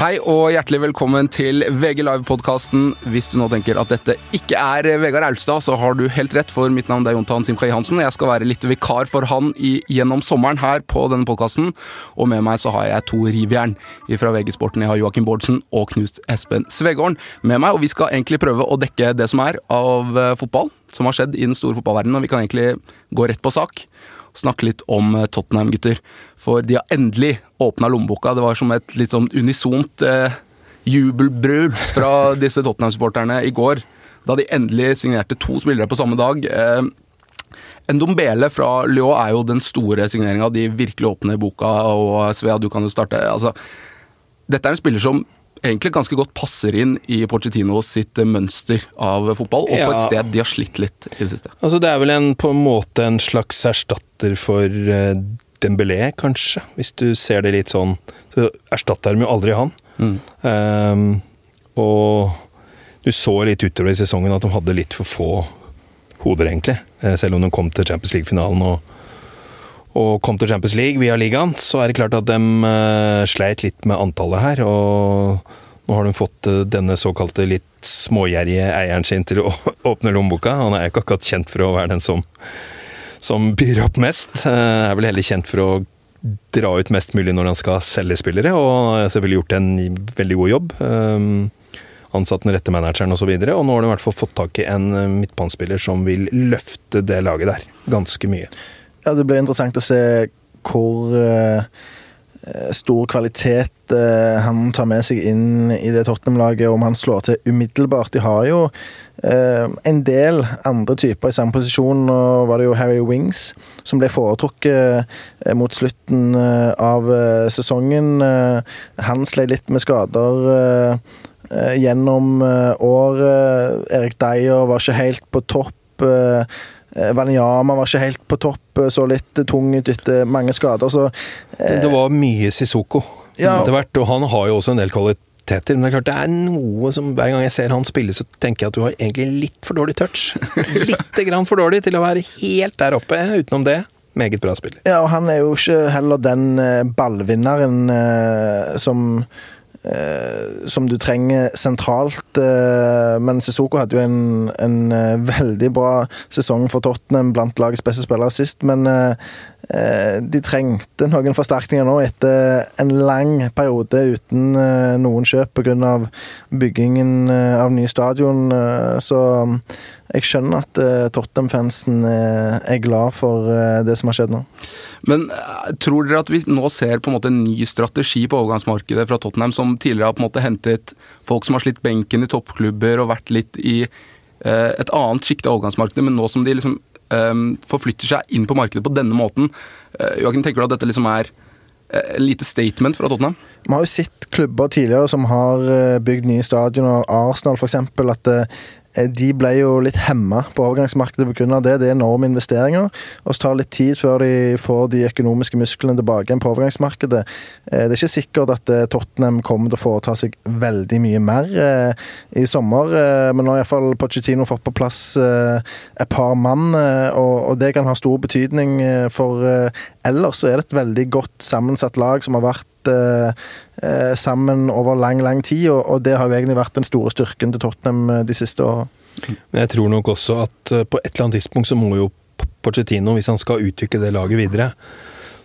Hei og hjertelig velkommen til VG Live-podkasten. Hvis du nå tenker at dette ikke er Vegard Aulstad, så har du helt rett, for mitt navn er Jontan Simkai Hansen. Jeg skal være litt vikar for han i, gjennom sommeren her på denne podkasten. Og med meg så har jeg to rivjern fra VG Sporten. Jeg har Joakim Bårdsen og Knut Espen Svegården med meg, og vi skal egentlig prøve å dekke det som er av eh, fotball som har skjedd i den store fotballverdenen, og vi kan egentlig gå rett på sak snakke litt om eh, Tottenham, gutter. For de har endelig åpna lommeboka. Det var som et litt sånn unisont eh, jubelbrul fra disse Tottenham-supporterne i går. Da de endelig signerte to spillere på samme dag. Eh, Ndombele fra Lyon er jo den store signeringa. De virkelig åpner boka. Og Svea, du kan jo starte. Altså, dette er en spiller som egentlig ganske godt passer inn i Pochettino sitt mønster av fotball, og ja. på et sted de har slitt litt i det siste. Altså Det er vel en, på en måte en slags erstatter for uh, Dembélé, kanskje, hvis du ser det litt sånn. Så erstatter de jo aldri han. Mm. Um, og du så litt utover i sesongen at de hadde litt for få hoder, egentlig. Eh, selv om de kom til Champions League-finalen og og kom til Champions League via ligaen, så er det klart at de uh, sleit litt med antallet her. Og nå har de fått uh, denne såkalte litt smågjerrige eieren sin til å åpne lommeboka. Han er jo ikke akkurat kjent for å være den som, som byr opp mest. Uh, er vel heller kjent for å dra ut mest mulig når han skal selge spillere, og har selvfølgelig gjort en veldig god jobb. Ansatt den rette manageren osv. Og, så og nå har de i hvert fall fått tak i en midtbanespiller som vil løfte det laget der ganske mye. Ja, det blir interessant å se hvor uh, stor kvalitet uh, han tar med seg inn i det Tottenham-laget, om han slår til umiddelbart. De har jo uh, en del andre typer i samme posisjon. Nå var det jo Harry Wings som ble foretrukket mot slutten av sesongen. han sleit litt med skader gjennom året. Erik Dyer var ikke helt på topp. Eh, Wanyama var ikke helt på topp, eh, så litt tung ut etter mange skader. Så, eh, det var mye Sissoko ja. hvert, og han har jo også en del kvaliteter. Men det er klart det er noe som hver gang jeg ser han spille, så tenker jeg at du har egentlig litt for dårlig touch. Lite grann for dårlig til å være helt der oppe. Utenom det, meget bra spiller. Ja, og han er jo ikke heller den ballvinneren Eh, som du trenger sentralt. Eh, men Sissoko hadde jo en, en, eh, veldig bra sesong for Tottenham blant lagets beste spillere sist. Men de trengte noen forsterkninger nå etter en lang periode uten noen kjøp pga. byggingen av ny stadion. Så jeg skjønner at Tottenham-fansen er glad for det som har skjedd nå. Men eh, tror dere at vi nå ser på en måte en ny strategi på overgangsmarkedet fra Tottenham, som tidligere har på en måte hentet folk som har slitt benken i toppklubber og vært litt i eh, et annet sjikte av overgangsmarkedet, men nå som de liksom eh, forflytter seg inn på markedet på denne måten, eh, Joakim, tenker du at dette liksom er en lite statement fra Tottenham? Vi har jo sett klubber tidligere som har eh, bygd nye stadioner, Arsenal f.eks., at Eh, de ble jo litt hemma på overgangsmarkedet pga. det. Det er enorme investeringer. Og så tar det litt tid før de får de økonomiske musklene tilbake igjen på overgangsmarkedet. Eh, det er ikke sikkert at eh, Tottenham kommer til å foreta seg veldig mye mer i sommer, men nå har iallfall Pochettino fått på plass et par mann, og det kan ha stor betydning for ellers så er det et veldig godt sammensatt lag som har vært eh, sammen over lang, lang tid, og, og, det har jo egentlig vært den store styrken til Tottenham eh, de siste åra. Men jeg tror nok også at eh, på et eller annet tidspunkt så må jo Pochettino, hvis han skal utvikle det laget videre,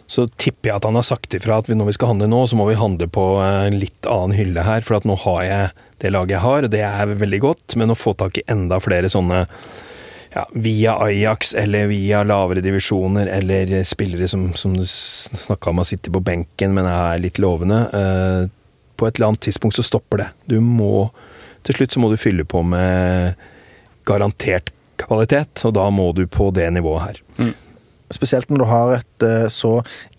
så tipper jeg at han har sagt ifra at når vi skal handle nå, så må vi handle på en litt annen hylle her. For at nå har jeg det laget jeg har, og det er veldig godt. Men å få tak i enda flere sånne ja, via Ajax eller via lavere divisjoner, eller spillere som, som du snakka om har sittet på benken, men er litt lovende. Eh, på et eller annet tidspunkt så stopper det. Du må Til slutt så må du fylle på med garantert kvalitet, og da må du på det nivået her. Mm. Spesielt når du har et uh, så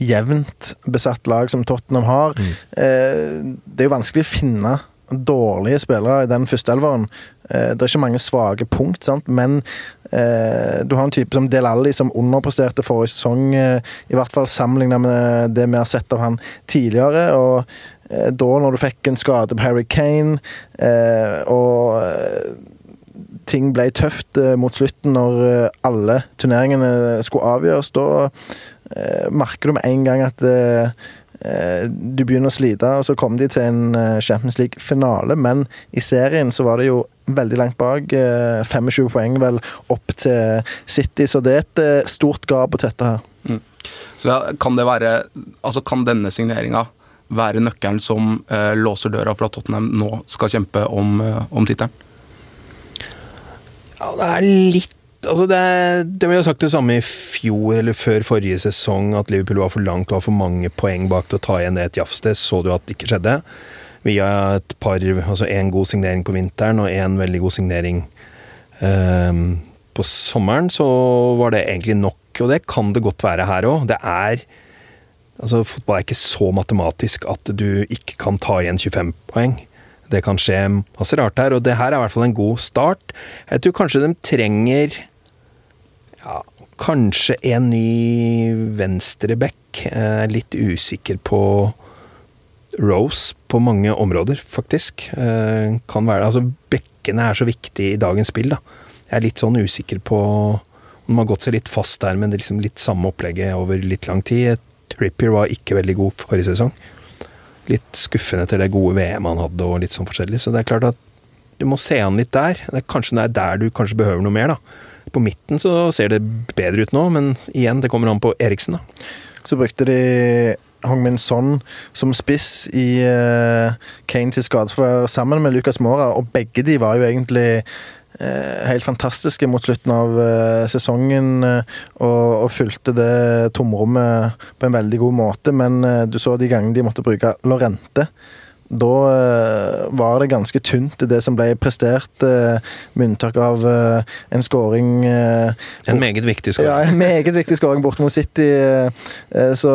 jevnt besatt lag som Tottenham har. Mm. Uh, det er jo vanskelig å finne dårlige spillere i den første elveren. det er ikke mange svake punkt, sant? men eh, du har en type som Del Alli som underpresterte forrige sesong, eh, i hvert fall sammenlignet med det vi har sett av han tidligere. og eh, da når du fikk en skade på Harry Kane, eh, og eh, ting ble tøft mot slutten når alle turneringene skulle avgjøres, da merker du med en gang at eh, du begynner å slite, og så kom de til en eh, Champions League-finale, men i serien så var det jo veldig langt bak. Eh, 25 poeng vel opp til City, så det er et eh, stort gap å tette her. Mm. Så ja, kan det være Altså kan denne signeringa være nøkkelen som eh, låser døra for at Tottenham nå skal kjempe om, eh, om tittelen? Ja, det er litt Altså det, det ble jo sagt det samme i fjor eller før forrige sesong, at Liverpool var for langt og var for mange poeng bak til å ta igjen det et jafs. Det så du at det ikke skjedde. Via et par, altså én god signering på vinteren og én veldig god signering um, på sommeren, så var det egentlig nok. Og det kan det godt være her òg. Det er Altså, fotball er ikke så matematisk at du ikke kan ta igjen 25 poeng. Det kan skje masse rart her, og det her er i hvert fall en god start. Jeg tror kanskje de trenger ja, kanskje en ny venstreback. Litt usikker på Rose på mange områder, faktisk. Eh, kan være Altså, bekkene er så viktig i dagens spill, da. Jeg er litt sånn usikker på om de har gått seg litt fast der med liksom litt samme opplegget over litt lang tid. Trippier var ikke veldig god forrige sesong. Litt skuffende etter det gode VM han hadde og litt sånn forskjellig. Så det er klart at du må se han litt der. Det er kanskje det er der du kanskje behøver noe mer, da. På midten så ser det bedre ut nå, men igjen, det kommer an på Eriksen, da. Så brukte de Hongmin Son som spiss i uh, Kane til skadesforvær sammen med Lucas Mora, og begge de var jo egentlig helt fantastiske mot slutten av uh, sesongen og, og fulgte det tomrommet på en veldig god måte, men du så de gangene de måtte bruke Lorente da uh, var det ganske tynt, det som ble prestert, uh, med unntak av uh, en skåring En meget viktig skåring. Ja, en meget viktig skåring bort mot City. Så,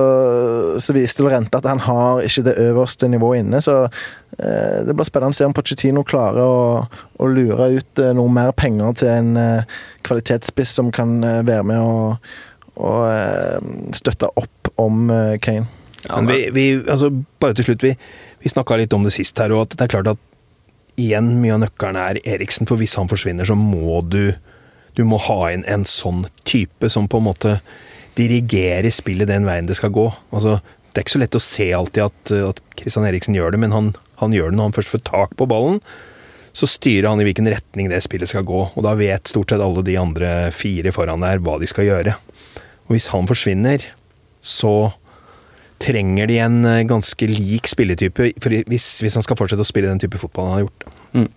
så, viste Lorente at han har ikke det øverste nivået inne. Så det blir spennende å se om Pochettino klarer å, å lure ut noe mer penger til en kvalitetsspiss som kan være med og, og støtte opp om Kane. Ja, men vi, vi, altså, bare til slutt, vi vi snakka litt om det sist her, og at det er klart at igjen, mye av nøkkelen er Eriksen. For hvis han forsvinner, så må du du må ha inn en sånn type som på en måte dirigerer spillet den veien det skal gå. Altså, det er ikke så lett å se alltid at, at Christian Eriksen gjør det, men han, han gjør det når han først får tak på ballen. Så styrer han i hvilken retning det spillet skal gå, og da vet stort sett alle de andre fire foran der hva de skal gjøre. Og hvis han forsvinner, så trenger de en eh, ganske lik spilletype hvis, hvis, han skal fortsette å spille den type fotball han har gjort. Mm.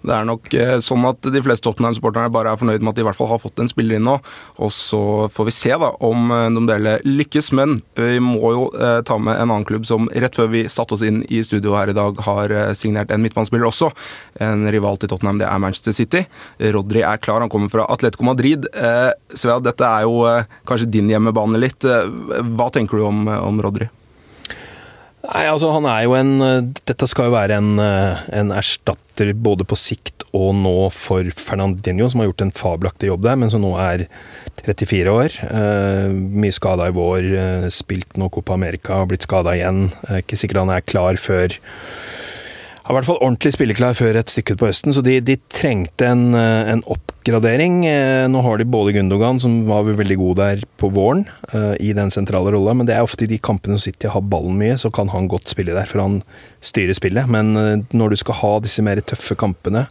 Det er nok eh, sånn at de fleste Tottenham-supporterne bare er fornøyd med at de i hvert fall har fått en spiller inn nå. Og så får vi se da om eh, de lykkes. Men vi må jo eh, ta med en annen klubb som rett før vi satte oss inn i studio her i dag, har eh, signert en midtbanespiller også. En rival til Tottenham, det er Manchester City. Rodri er klar, han kommer fra Atletico Madrid. Eh, Svea, dette er jo eh, kanskje din hjemmebane litt. hva tenker du om, om Rodri? Nei, altså han er jo en Dette skal jo være en, en erstatter både på sikt og nå for Fernandinho, som har gjort en fabelaktig jobb der, men som nå er 34 år. Eh, mye skada i vår, eh, spilt nå Copa America, blitt skada igjen. Eh, ikke sikkert han er klar før i hvert fall ordentlig spilleklar før et stykke ut på høsten, så de, de trengte en, eh, en, oppgradering. Eh, nå har de både Gundogan, som var veldig god der på våren, uh, i den sentrale rolla, men det er ofte i de kampene som City har ballen mye, så kan han godt spille der, for han styrer spillet. Men når du skal ha disse mer tøffe kampene,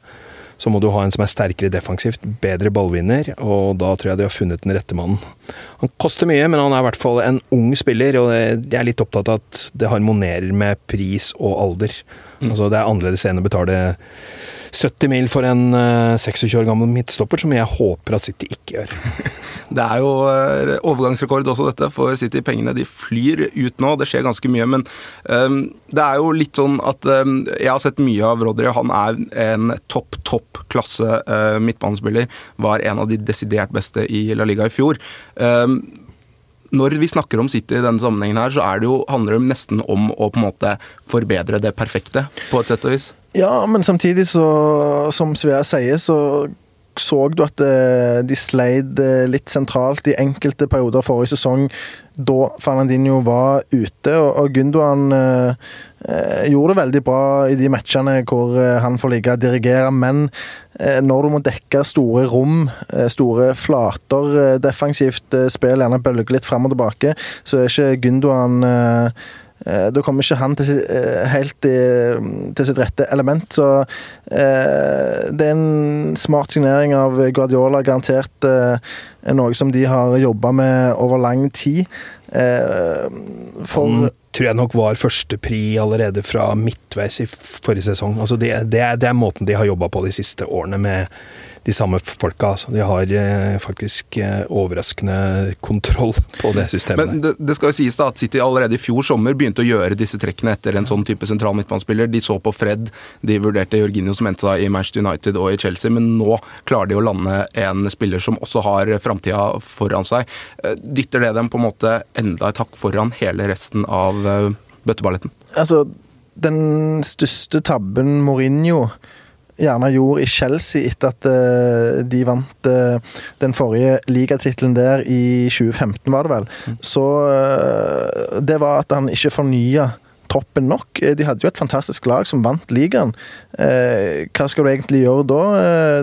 så må du ha en som er sterkere defensivt, bedre ballvinner, og da tror jeg de har funnet den rette mannen. Han koster mye, men han er i hvert fall en ung spiller, og jeg er litt opptatt av at det harmonerer med pris og alder. Mm. Altså, det er annerledes enn å betale 70 mil for en uh, eh, 26 år gammel midtstopper, som jeg håper at City ikke gjør. Det er jo uh, overgangsrekord også, dette, for City. Pengene de flyr ut nå. Det skjer ganske mye. Men um, det er jo litt sånn at um, Jeg har sett mye av Rodry. Han er en topp, topp klasse uh, midtbanespiller. Var en av de desidert beste i La Liga i fjor. Um, når vi snakker om City i denne sammenhengen her, så det jo, handler det nesten om å på en måte forbedre det perfekte, på et sett og vis. Ja, men samtidig så, som Svea sier, så så du at eh, de sleit eh, litt sentralt i enkelte perioder forrige sesong, da Fernandinho var ute. Og Gundogan eh, gjorde det veldig bra i de matchene hvor han får ligge og dirigere, men når du må dekke store rom, store flater defensivt, spill gjerne bølger litt frem og tilbake, så er ikke Gundogan eh, da kommer ikke han til, si- eh, helt i, til sitt rette element. Så eh, det er en smart signering av Guardiola, garantert eh, noe som de har jobba med over lang tid. Eh, for Han tror jeg nok var førstepri allerede fra midtveis i forrige sesong. Altså det, det, er, det er måten de har jobba på de siste årene med de samme folka. Altså. De har eh, faktisk eh, overraskende kontroll på det systemet. Men det, det skal jo sies da at City allerede i fjor sommer begynte å gjøre disse trekkene etter en sånn type sentral midtbanespiller. De så på Fred, de vurderte Jorginho som endte da i Manchester United og i Chelsea, men nå klarer de å lande en spiller som også har framtida foran seg. Eh, Dytter det dem på en måte enda et hakk foran hele resten av eh, bøtteballetten? Altså, den største tabben Mourinho gjerne gjorde i Chelsea etter at eh, de vant eh, den forrige ligatittelen der i 2015, var det vel, så eh, Det var at han ikke fornya troppen nok. De hadde jo et fantastisk lag som vant ligaen. Eh, hva skal du egentlig gjøre da?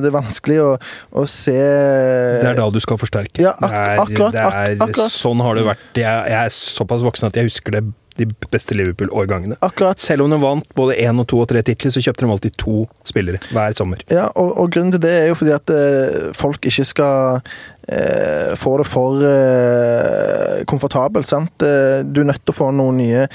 Det er vanskelig å, å se Det er da du skal forsterke. Ja, ak akkurat, ak akkurat. Sånn har det vært. Jeg, jeg er såpass voksen at jeg husker det, de beste Liverpool-årgangene. Akkurat. Selv om de vant både én og to og tre titler, så kjøpte de alltid to spillere hver sommer. Ja, og, og grunnen til det er jo fordi at eh, folk ikke skal eh, få det for eh, komfortabelt. sant? Eh, du er nødt til å få noen nye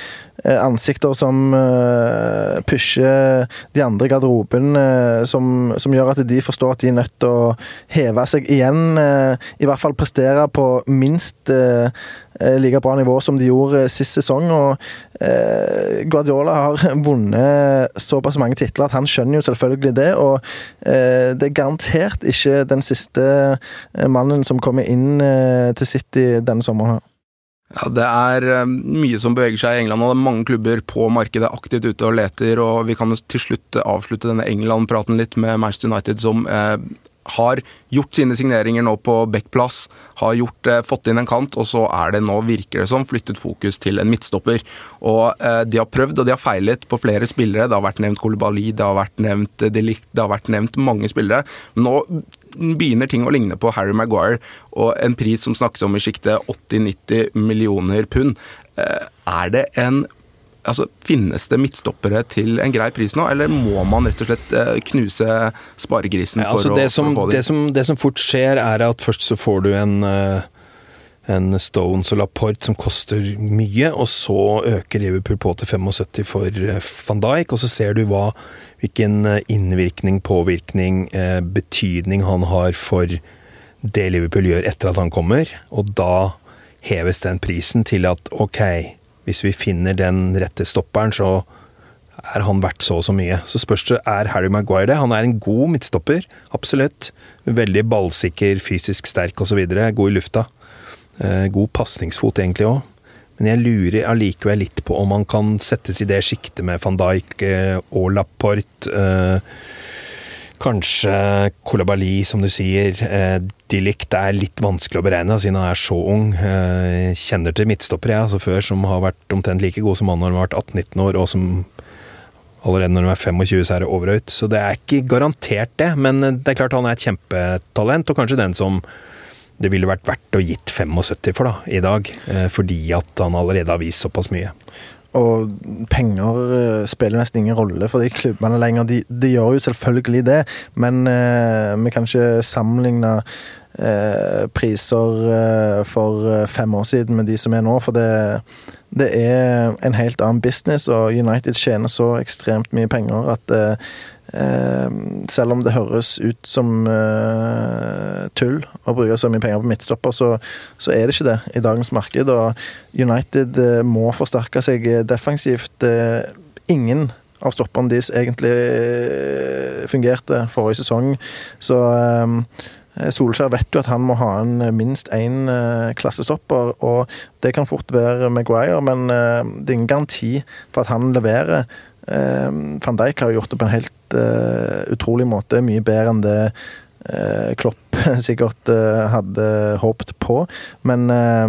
ansikter som eh, pusher de andre i garderoben, eh, som, som gjør at de forstår at de er nødt til å heve seg igjen. Eh, I hvert fall prestere på minst eh, eh, like bra nivå som de gjorde sist sesong. og eh, Guardiola har vunnet såpass mange titler at han skjønner jo selvfølgelig det. Og eh, det er garantert ikke den siste eh, mannen som kommer inn eh, til City denne sommeren. Ja, Det er eh, mye som beveger seg i England, og det er mange klubber på markedet aktivt ute og leter. og Vi kan til slutt avslutte denne England-praten litt med Manchester United, som eh, har gjort sine signeringer nå på Beck-plass. Har gjort, eh, fått inn en kant, og så er det nå, virker det som, flyttet fokus til en midtstopper. Og eh, De har prøvd og de har feilet på flere spillere. Det har vært nevnt Kolibali, det har vært nevnt eh, Delict, det har vært nevnt mange spillere. Nå begynner ting å ligne på Harry Maguire, og en pris som snakkes om i sjiktet 80-90 millioner pund. Eh, Er det en Altså, Finnes det midtstoppere til en grei pris nå, eller må man rett og slett eh, knuse sparegrisen Ja, for, altså å, det, for som, å få det, dem? som, det som fort skjer, er at først så får du en eh, en Stones og Laporte som koster mye, og så øker Liverpool på til 75 for eh, van Dijk, og så ser du hva, hvilken innvirkning, påvirkning, betydning han har for det Liverpool gjør etter at han kommer, og da heves den prisen til at ok, hvis vi finner den rette stopperen, så er han verdt så og så mye. Så spørs det, er Harry Maguire det? Han er en god midtstopper, absolutt. Veldig ballsikker, fysisk sterk osv. God i lufta. Eh, god pasningsfot egentlig òg. Men jeg lurer allikevel litt på om han kan settes i det sjiktet med van Dijk eh, og Laporte. Eh, kanskje Kolabali, som du sier. Eh, Dilict er litt vanskelig å beregne, siden han er så ung. Eh, kjenner til midtstoppere jeg, altså før, som har vært omtrent like gode som han når han har vært 18-19 år, og som allerede når de er 25, så er det overhøyt. Så det er ikke garantert det, men det er klart han er et kjempetalent, og kanskje den som det ville vært verdt å gitt 75 for da, i dag, eh, fordi at han allerede har vist såpass mye. Og penger eh, spiller nesten ingen rolle for de klubbene lenger. De, de gjør jo selvfølgelig det, men eh, vi kan ikke sammenligne eh, priser eh, for eh, fem år siden med de som er nå, for det, det er en helt annen business, og United tjener så ekstremt mye penger at eh, selv om det høres ut som eh, tull å bruke så mye penger på midtstopper, så, så er det ikke det i dagens marked. Og United eh, må forsterke seg defensivt. Eh, ingen av stopperne deres egentlig fungerte forrige sesong, så eh, Solskjær vet jo at han må ha en minst én klassestopper, og det kan fort være Maguire, men det er ingen garanti for at han leverer. Eh, Van Dijk har jo gjort det på en helt eh, utrolig måte, mye bedre enn det eh, Klopp sikkert eh, hadde håpet på. Men eh,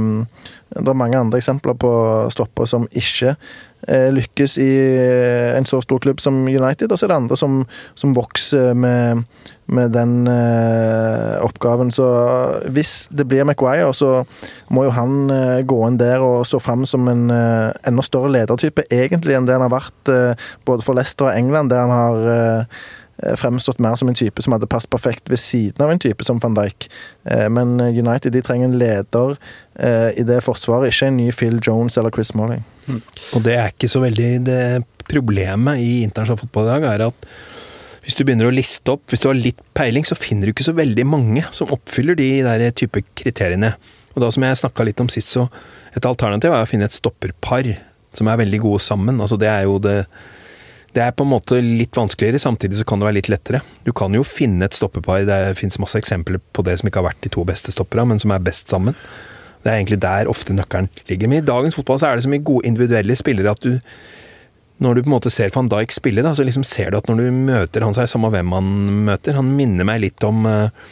Det er mange andre eksempler på stoppere som ikke lykkes i en så stor klubb som United, og så er det andre som, som vokser med, med den eh, oppgaven. Så hvis det blir Maguire, så må jo han eh, gå inn der og stå fram som en eh, enda større ledertype, egentlig, enn det han har vært eh, både for Leicester og England, der han har eh, fremstått mer som en type som hadde passet perfekt ved siden av en type som van Dijk. Eh, Men United de trenger en leder eh, i det forsvaret, ikke en ny Phil Jones eller Chris Smalling. Og det er ikke så veldig Det problemet i internasjonal fotball i dag er at hvis du begynner å liste opp, hvis du har litt peiling, så finner du ikke så veldig mange som oppfyller de der type kriteriene. Og da som jeg snakka litt om sist, så et alternativ er å finne et stopperpar som er veldig gode sammen. Altså det er jo det det er på en måte litt vanskeligere, samtidig så kan det være litt lettere. Du kan jo finne et stopperpar, det fins masse eksempler på det som ikke har vært de to beste stoppera, men som er best sammen. Det er egentlig der ofte nøkkelen ligger. Men i dagens fotball så er det så mye gode individuelle spillere at du Når du på en måte ser van Dijk spille, da, så liksom ser du at når du møter han, seg, samme hvem han møter. Han minner meg litt om eh,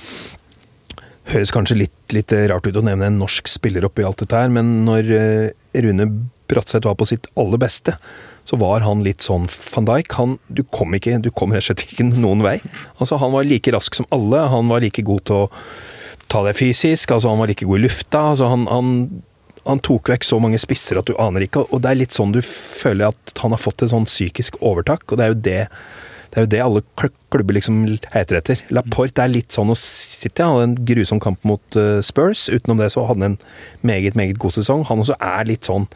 Høres kanskje litt, litt rart ut å nevne en norsk spiller oppi alt dette her, men når eh, Rune Bratseth var på sitt aller beste, så var han litt sånn van Dijk. Han, du, kom ikke, du kom rett og slett ikke noen vei. Altså, han var like rask som alle, han var like god til å ta det fysisk, altså, han var like god i lufta. Altså, han, han, han tok vekk så mange spisser at du aner ikke, og det er litt sånn du føler at han har fått et sånn psykisk overtak, og det er jo det det er jo det alle klubber liksom heter etter. Laporte er litt sånn å sitte Han hadde en grusom kamp mot eh, Spurs. Utenom det så hadde han en meget, meget god sesong. Han også er litt sånn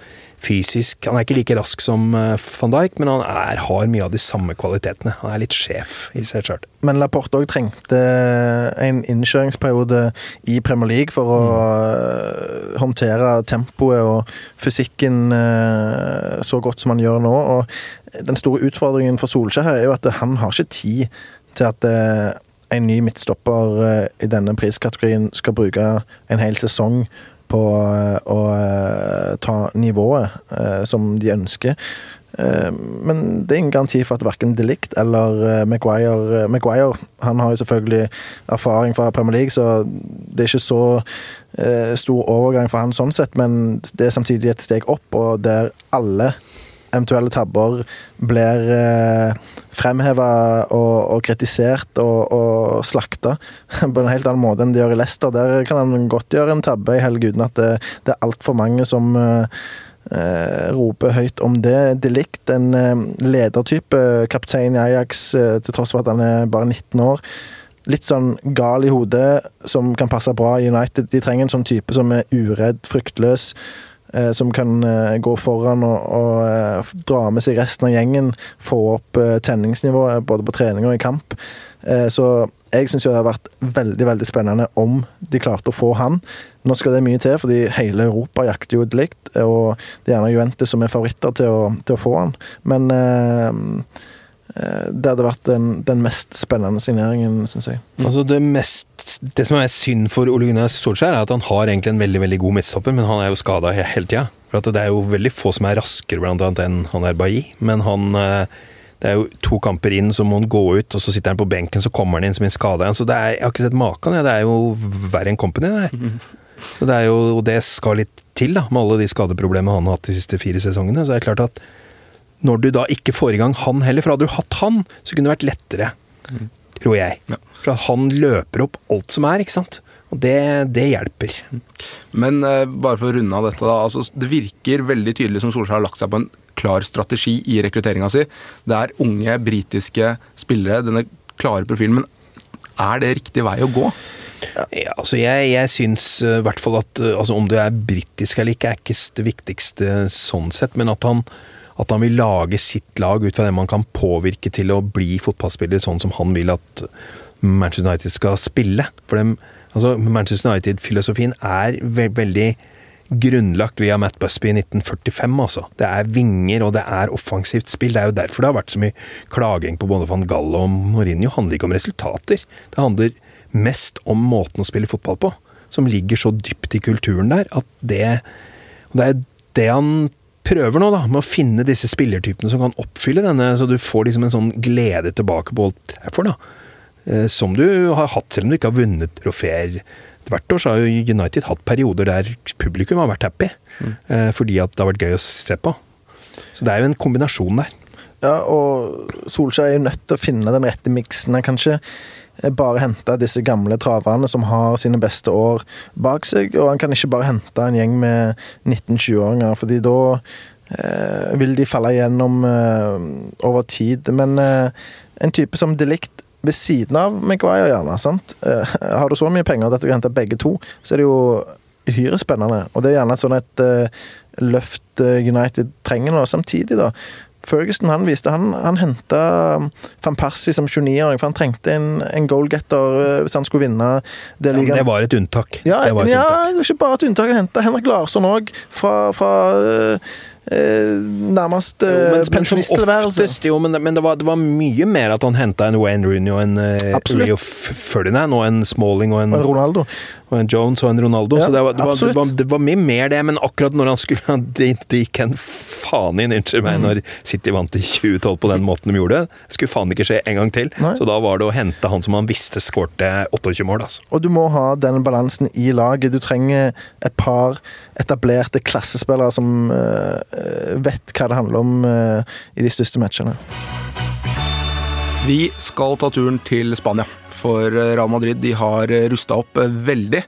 fysisk Han er ikke like rask som eh, van Dijk, men han er, har mye av de samme kvalitetene. Han er litt sjef i seg sjøl. Men Laporte òg trengte en innkjøringsperiode i Premier League for å mm. håndtere tempoet og fysikken øh, så godt som han gjør nå. Og den store utfordringen for Solskjær er jo at han har ikke tid til at en ny midtstopper i denne priskategorien skal bruke en hel sesong på øh, å øh, ta nivået øh, som de ønsker. Eh, Men det er ingen garanti for at verken Delict eller eh, Maguire eh, Maguire han har jo selvfølgelig erfaring fra Premier League, så det er ikke så eh, stor overgang for han sånn sett, men det er samtidig et steg opp, og der alle eventuelle tabber blir eh, fremheva og, og kritisert og, og slakta på en helt annen måte enn de gjør i Leicester. Der kan han godt gjøre en tabbe i helg uten at det, det er altfor mange som eh, eh, roper høyt om det. Delict, en eh, ledertype, kaptein i Ajax, eh, til tross for at han er bare 19 år. Litt sånn gal i hodet, som kan passe bra i United. De trenger en sånn type som er uredd, fryktløs. Eh, Som kan eh, gå foran og, og eh, dra med seg resten av gjengen. Få opp eh, tenningsnivået både på trening og i kamp. Eh, Så jeg syns det har vært veldig veldig spennende om de klarte å få han. Nå skal det mye til, fordi hele Europa jakter jo likt, og det er gjerne Juventus som er favoritter til å, til å få han. Men det hadde vært den, den mest spennende signeringen, syns jeg. Altså det, mest, det som er synd for Ole Gunnar Solskjær, er at han har egentlig en veldig veldig god midtstopper, men han er jo skada hele tida. For at det er jo veldig få som er raskere blant annet enn han er Bailly. Men han eh, Det er jo to kamper inn, så må han gå ut, og så sitter han på benken, så kommer han inn som en skada igjen. Så det er, jeg har ikke sett maken. Det er jo verre enn Company, det. Så det er jo, og det skal litt til, da, med alle de skadeproblemene han har hatt de siste fire sesongene. Så det er klart at når du da ikke får i gang han heller, for hadde du hatt han, så kunne det vært lettere, tror jeg. Ja. For han løper opp alt som er, ikke sant. Og det, det hjelper. Men uh, bare for å runde av dette, da. Altså, det virker veldig tydelig som Solskjær har lagt seg på en klar strategi i rekrutteringa si. Det er unge britiske spillere, denne klare profilen. Men er det riktig vei å gå? Ja, altså jeg, jeg syns eh, i hvert fall at eh, altså om du er britisk eller ikke, er ikke det viktigste sånn sett, men at han, at han vil lage sitt lag ut fra det man kan påvirke til å bli fotballspiller sånn som han vil at Manchester United skal spille. For dem, altså Manchester United-filosofien er ve veldig grunnlagt via Matt Busby i 1945, altså. Det er vinger, og det er offensivt spill. Det er jo derfor det har vært så mye klaging på både van Gallo og Mourinho. Det handler ikke om resultater. Det handler mest om måten å spille fotball på, som ligger så dypt i kulturen der at det det er det han prøver nå, da, med å finne disse spillertypene som kan oppfylle denne, så du får liksom en sånn glede tilbake på alt Trafford, da. Eh, Som du har hatt, selv om du ikke har vunnet trofeer hvert år så har jo United hatt perioder der publikum har vært happy. mm. fordi at det har vært gøy å se på. Så det er jo en kombinasjon der. Ja, og Solskjær er jo nødt til å finne den rette miksen. her, kan ikke bare hente disse gamle traverne som har sine beste år bak seg, og han kan ikke bare hente en gjeng med 19-20-åringer, fordi da eh, vil de falle igjennom eh, over tid. Men eh, en type som Delict ved siden av Maguire, gjerne. sant? Eh, har du så mye penger at du kan hente begge to, så er det jo uhyre spennende. Og det er gjerne et sånn et uh, løft United trenger nå. Samtidig, da. Ferguson han viste Han, han henta van Persie som 29-åring, for han trengte en, en goalgetter uh, hvis han skulle vinne det. Ja, det var et unntak. Ja, det var et ja, unntak. det var ikke bare et unntak. Han henta Henrik Larsson òg, fra, fra Eh, nærmest uh, pensjonisttilværelse. Jo, men, men det, var, det, var, mye mer at han henta en Wayne Rooney og en uh, Leo Ferdinand og en Smalling og en, og en Ronaldo og en Jones og en Ronaldo. Ja, så det var, det, var, var, det var, mye mer det, men akkurat når han skulle Det, det gikk en faen i, unnskyld meg, mm. når City vant i 2012 på den måten de gjorde. Det skulle faen ikke skje en gang til. Nei. Så da var det å hente han som han visste skårte 28 mål. Altså. Og du må ha den balansen i laget. Du trenger et par etablerte klassespillere som uh, vet hva det handler om uh, i de største matchene. Vi skal ta turen til Spania for Real Madrid. De har rusta opp veldig.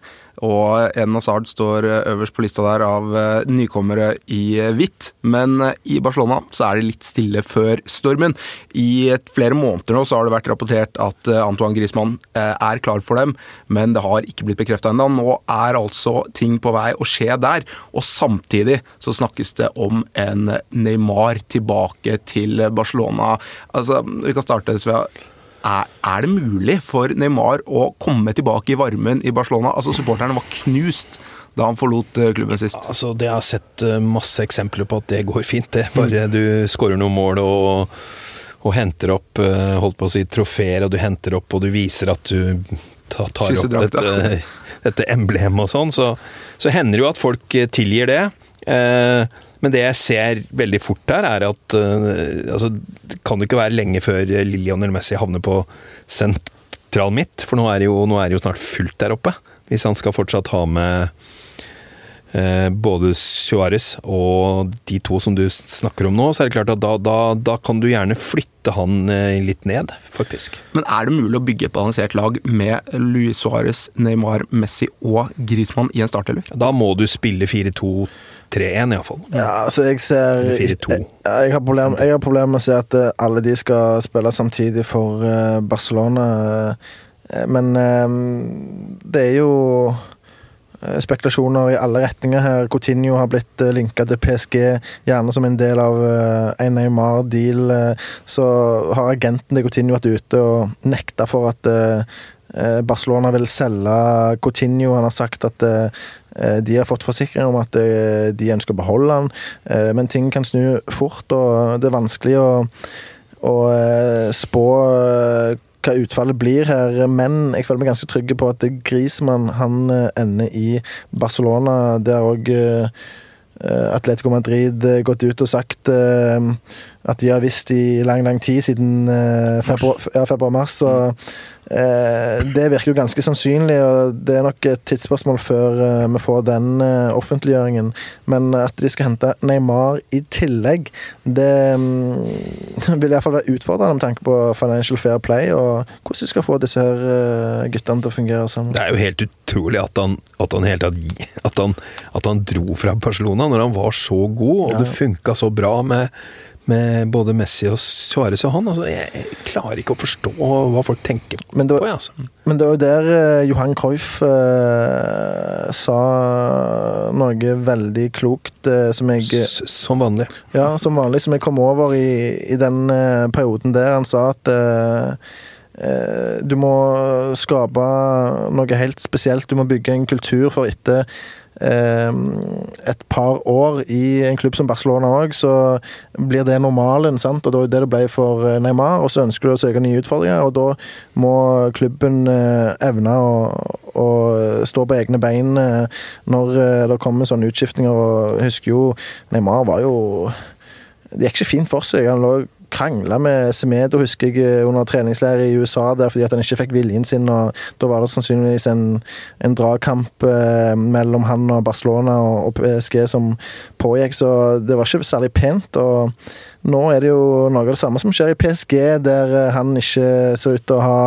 Og Eden Hazard står øverst på lista der av eh, nykommere i hvitt. Men eh, i Barcelona så er det litt stille før stormen. I flere måneder nå så har det vært rapportert at eh, Antoine Griezmann er klar for dem, men det har ikke blitt bekrefta ennå. Nå er altså ting på vei å skje der. Og samtidig så snakkes det om en Neymar tilbake til Barcelona. Altså, vi kan starte, Svea er, er, det mulig for Neymar å komme tilbake i varmen i Barcelona? Altså, Supporterne var knust da han forlot eh, klubben sist. Altså, det har jeg sett eh, masse eksempler på at det går fint, det. Bare mm. du skårer noen mål og, og, henter opp eh, holdt på å si, trofeer, og du henter opp og du viser at du tar, tar opp dette, dette emblemet og sånn, så, så, hender det jo at folk tilgir det. Eh, men det jeg ser veldig fort her, er at uh, altså, kan det ikke være lenge før Lionel Messi havner på sentral midt, for nå er, det jo snart fullt der oppe. Hvis han skal fortsatt ha med både Suárez og de to som du snakker om nå, så er det klart at da, da, da kan du gjerne flytte han uh, litt ned, faktisk. Men er det mulig å bygge et balansert lag med Luis Suárez, Neymar, Messi og Griezmann i en startelver? Da må du spille 4-2 3-1, iallfall. Ja, altså jeg ser jeg, jeg, har problemer problem med å se at eh, alle de skal spille samtidig for Barcelona. Men det er jo spekulasjoner i alle retninger her. Coutinho har blitt uh, linka til PSG, gjerne som en del av en Neymar-deal. så har agenten til Coutinho vært ute og nekta for at Barcelona vil selge Coutinho. Han har sagt at Eh, de har fått forsikring om at eh, de ønsker å beholde han, eh, men ting kan snu fort, og det er vanskelig å, å spå hva utfallet blir her, men jeg føler meg ganske trygg på at Grismann han ender i Barcelona. Der òg Atletico Madrid gått ut og sagt at de har visst i lang, lang tid, siden februar-mars. Ja, februar, Eh, det virker jo ganske sannsynlig, og det er nok et tidsspørsmål før eh, vi får den eh, offentliggjøringen. Men at de skal hente Neymar i tillegg, det mm, vil iallfall være utfordrende med tanke på Financial Fair Play og hvordan de skal få disse her guttene til å fungere sammen. Det er jo helt utrolig at han, at han, helt, at han, at han dro fra Barcelona når han var så god, og ja. det funka så bra med med både Messi og Suárez og han. Altså, jeg, jeg, klarer ikke å forstå hva folk tenker men det var, på. Altså. Men det var jo der uh, Johan Cruyff eh, sa noe veldig klokt, eh, som jeg S Som vanlig. Ja, som vanlig. Som jeg kom over i, i den perioden der. Han sa at du må skape noe helt spesielt. Du må bygge en kultur for etter et par år i en klubb som Barcelona òg, så blir det normalen. sant? Og Det var det det ble for eh, Neymar. Og så ønsker du å søke nye utfordringer, og da må klubben eh, evne å, å stå på egne bein eh, når det kommer sånne utskiftninger. og Jeg husker jo Neymar var jo det gikk ikke fint for seg. Han lå krangla med Semedo, husker jeg, under treningsleir i USA der fordi at han ikke fikk viljen sin. og Da var det sannsynligvis en, en dragkamp eh, mellom han og Barcelona og, og PSG som pågikk, så det var ikke særlig pent. og Nå er det jo noe av det samme som skjer i PSG, der eh, han ikke ser ut til å ha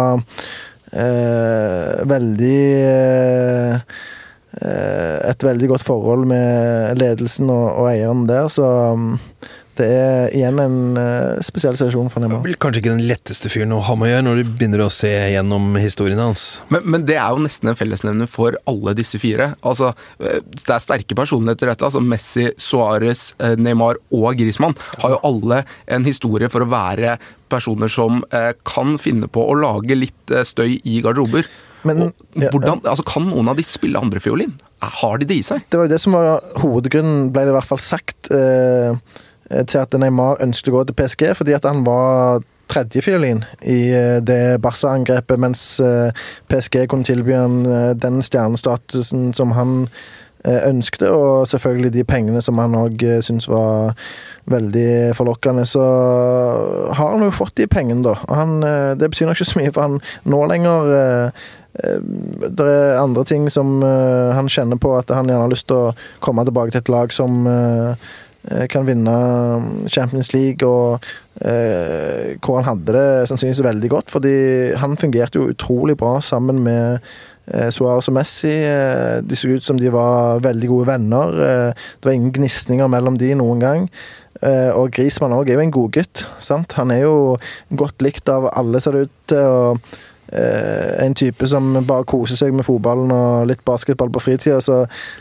eh, veldig eh, et veldig godt forhold med ledelsen og, og eieren der, så mm, det er igjen en uh, spesiell situasjon for Neymar. Er kanskje ikke den letteste fyren å ha med å gjøre når du begynner å se gjennom historien hans. Men, men det er jo nesten en fellesnevner for alle disse fire. Altså, Det er sterke personligheter dette. altså Messi, Suárez, Neymar og Griezmann har jo alle en historie for å være personer som eh, kan finne på å lage litt eh, støy i garderober. Men, hvordan, altså, kan noen av de spille andrefiolin? Har de det i seg? Det var jo det som var hovedgrunnen, ble det i hvert fall sagt, eh, til at Neymar ønsket å gå til PSG, fordi at han var tredjefiolin i eh, det Barca-angrepet, mens eh, PSG kunne tilby han eh, den stjernestatusen som han ønskte, og selvfølgelig de pengene som han òg syntes var veldig forlokkende. Så har han jo fått de pengene, da. Og han, det betyr nok ikke så mye for han nå lenger. Det er andre ting som han kjenner på at han gjerne har lyst til å komme tilbake til et lag som kan vinne Champions League, og eh, hvor han hadde det sannsynligvis veldig godt. Fordi han fungerte jo utrolig bra sammen med eh, Suárez og Messi. Eh, de så ut som de var veldig gode venner. Eh, det var ingen gnisninger mellom de noen gang. Eh, og Grismann òg er jo en godgutt. Han er jo godt likt av alle, ser det ut til. og Eh, en type som bare koser seg med fotballen og litt basketball på fritida.